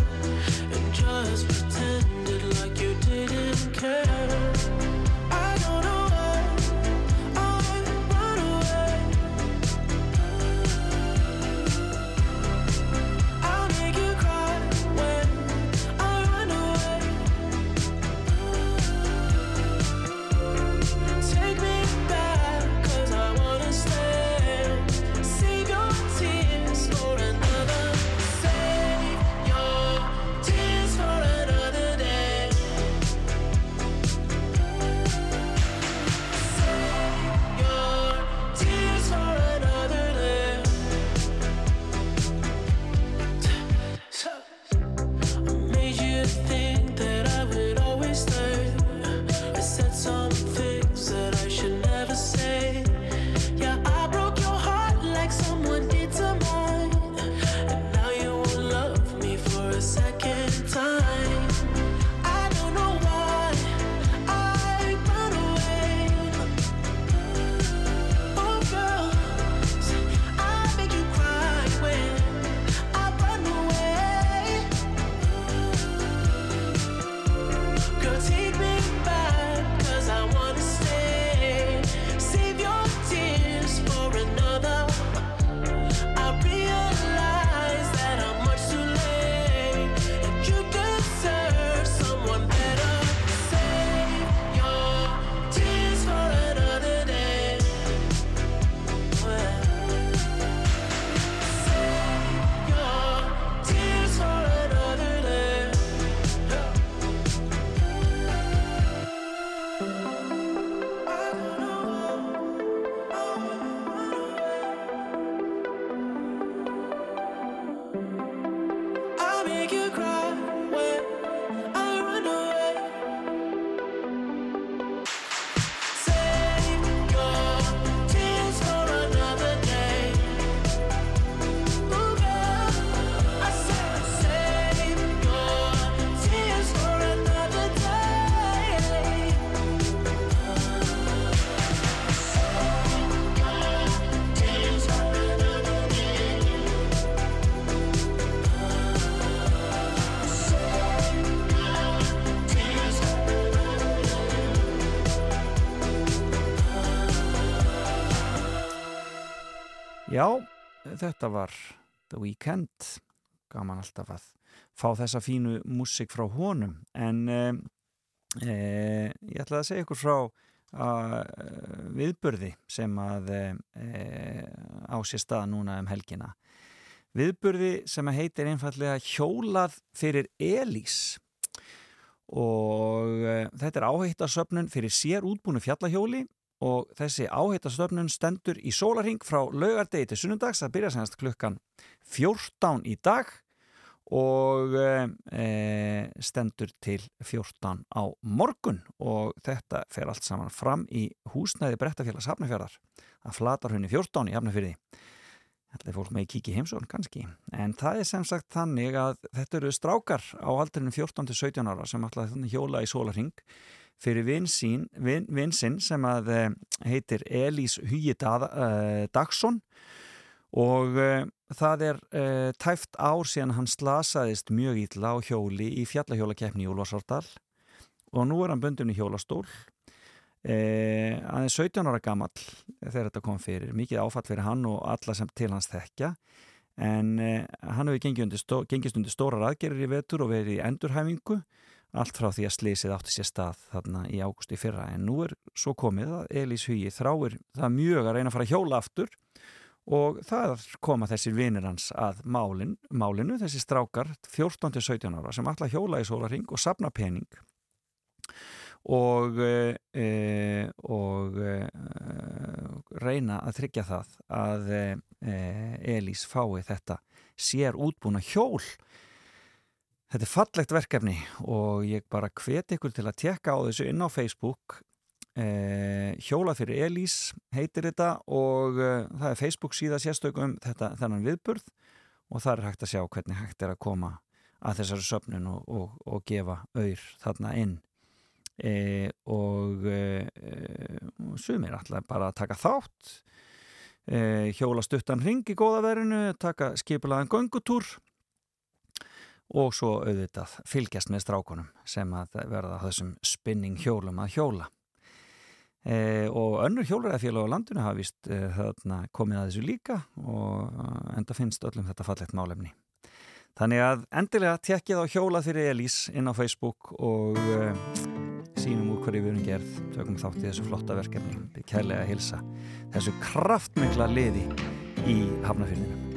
Þetta var The Weeknd. Gaman alltaf að fá þessa fínu músik frá honum. En eh, eh, ég ætlaði að segja ykkur frá uh, viðburði sem að eh, á sér stað núna um helgina. Viðburði sem að heitir einfallega hjólað fyrir Elís. Og uh, þetta er áhættasöfnun fyrir sér útbúinu fjallahjóli og þessi áhættasöfnun stendur í sólarhing frá laugardegi til sunnundags það byrja semast klukkan 14 í dag og e, stendur til 14 á morgun. Og þetta fer allt saman fram í húsnæði Brettafélags Hafnafjörðar að flatar henni 14 í Hafnafjörði Þetta er fólk með kíki heimsón kannski. En það er sem sagt þannig að þetta eru strákar á aldrinu 14 til 17 ára sem þannig hjóla í sólarhing fyrir vinsinn vin, vin sem að heitir Elís Hugi Dagsson. Og uh, það er tæft ár síðan hann slasaðist mjög ítla á hjóli í fjallahjólakeppni í Úlfarsárdal. Og nú er hann bundin í hjólastól. Hann er 17 ára gammal þegar þetta kom fyrir. Mikið áfatt fyrir hann og alla sem til hans þekkja. En hann hefur gengið undir, stó, gengist undir stórar aðgerir í vetur og verið í endurhæfingu allt frá því að slísið átti sér stað þarna í ágústi fyrra. En nú er svo komið að Elís Hugi þráir það mjög að reyna að fara hjóla aftur og það koma þessir vinir hans að málin, málinu, þessi strákar 14-17 ára sem alla hjóla í sólaring og sapna pening. Og e, og e, reyna að tryggja það að e, Elís fái þetta sér útbúna hjól þetta er fallegt verkefni og ég bara hveti ykkur til að tekka á þessu inn á Facebook. Eh, hjóla fyrir Elís heitir þetta og eh, það er Facebook síða sérstökum þetta, þennan viðburð og það er hægt að sjá hvernig hægt er að koma að þessari söpnun og, og, og gefa auður þarna inn. Eh, og sumir alltaf bara að taka þátt. Hjóla stuttan ring í góðaverinu taka skipilaðan göngutúr og svo auðvitað fylgjast með strákunum sem að verða þessum spinning hjólum að hjóla Eh, og önnur hjólræðafélag á landinu hafa vist eh, komið að þessu líka og enda finnst öllum þetta fallegt málefni. Þannig að endilega tekið á hjólað fyrir Elís inn á Facebook og eh, sínum úr hverju við erum gerð, tökum þátt í þessu flotta verkefni, kærlega hilsa þessu kraftmikla liði í hafnafyrninu.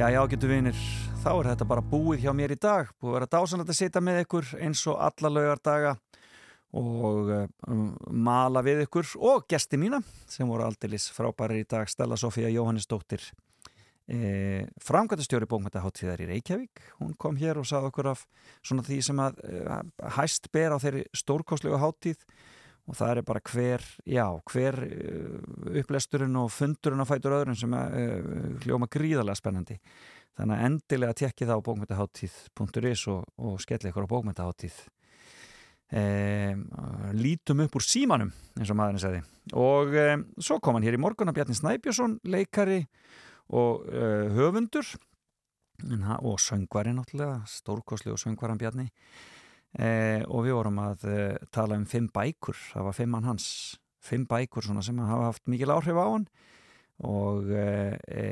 Já, já, getur vinir, þá er þetta bara búið hjá mér í dag. Búið að vera dásanlega að sita með ykkur eins og alla laugardaga og um, mala við ykkur og gesti mína sem voru aldilis frábæri í dag, Stella Sofía Jóhannesdóttir, eh, e, framkvæmstjóri bókmæntaháttíðar í Reykjavík. Hún kom hér og sagði okkur af svona því sem að e, hæst ber á þeirri stórkoslega háttíð og það er bara hver, já, hver uh, upplesturinn og fundurinn á fætur öðrun sem uh, hljóma gríðarlega spennandi. Þannig að endilega tekki það á bókmyndaháttíð.is og, og skelli ykkur á bókmyndaháttíð. E, lítum upp úr símanum, eins og maðurinn segði. Og e, svo kom hann hér í morgun að Bjarni Snæbjörnsson, leikari og e, höfundur, og söngvari náttúrulega, stórkosli og söngvaran Bjarni e, og við vorum að e, tala um fimm bækur, það var fimmann hans. Fimm bækur sem hafa haft mikil áhrif á hann. Og e, e,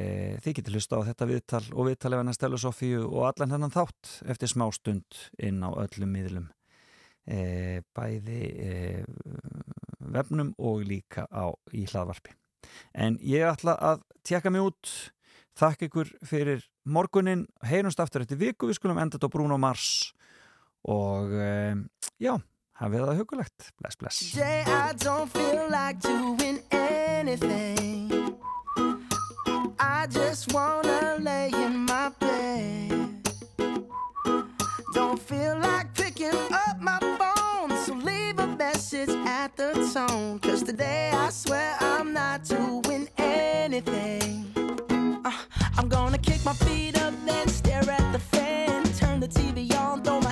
þið getur hlusta á þetta viðtal og viðtalið hann að Stella Sofíu og allan þennan þátt eftir smá stund inn á öllum miðlum. E, bæði e, vefnum og líka á í hlaðvarpi. En ég ætla að tjekka mig út. Þakka ykkur fyrir morgunin heyrumst aftur eftir viku, við skulum enda þetta á Bruno Mars og e, já, hafið það hugulegt bless bless Today I don't feel like doing anything. I just wanna lay in my bed. Don't feel like picking up my phone, so leave a message at the tone. Cause today I swear I'm not doing anything. Uh, I'm gonna kick my feet up, then stare at the fan. Turn the TV on, throw my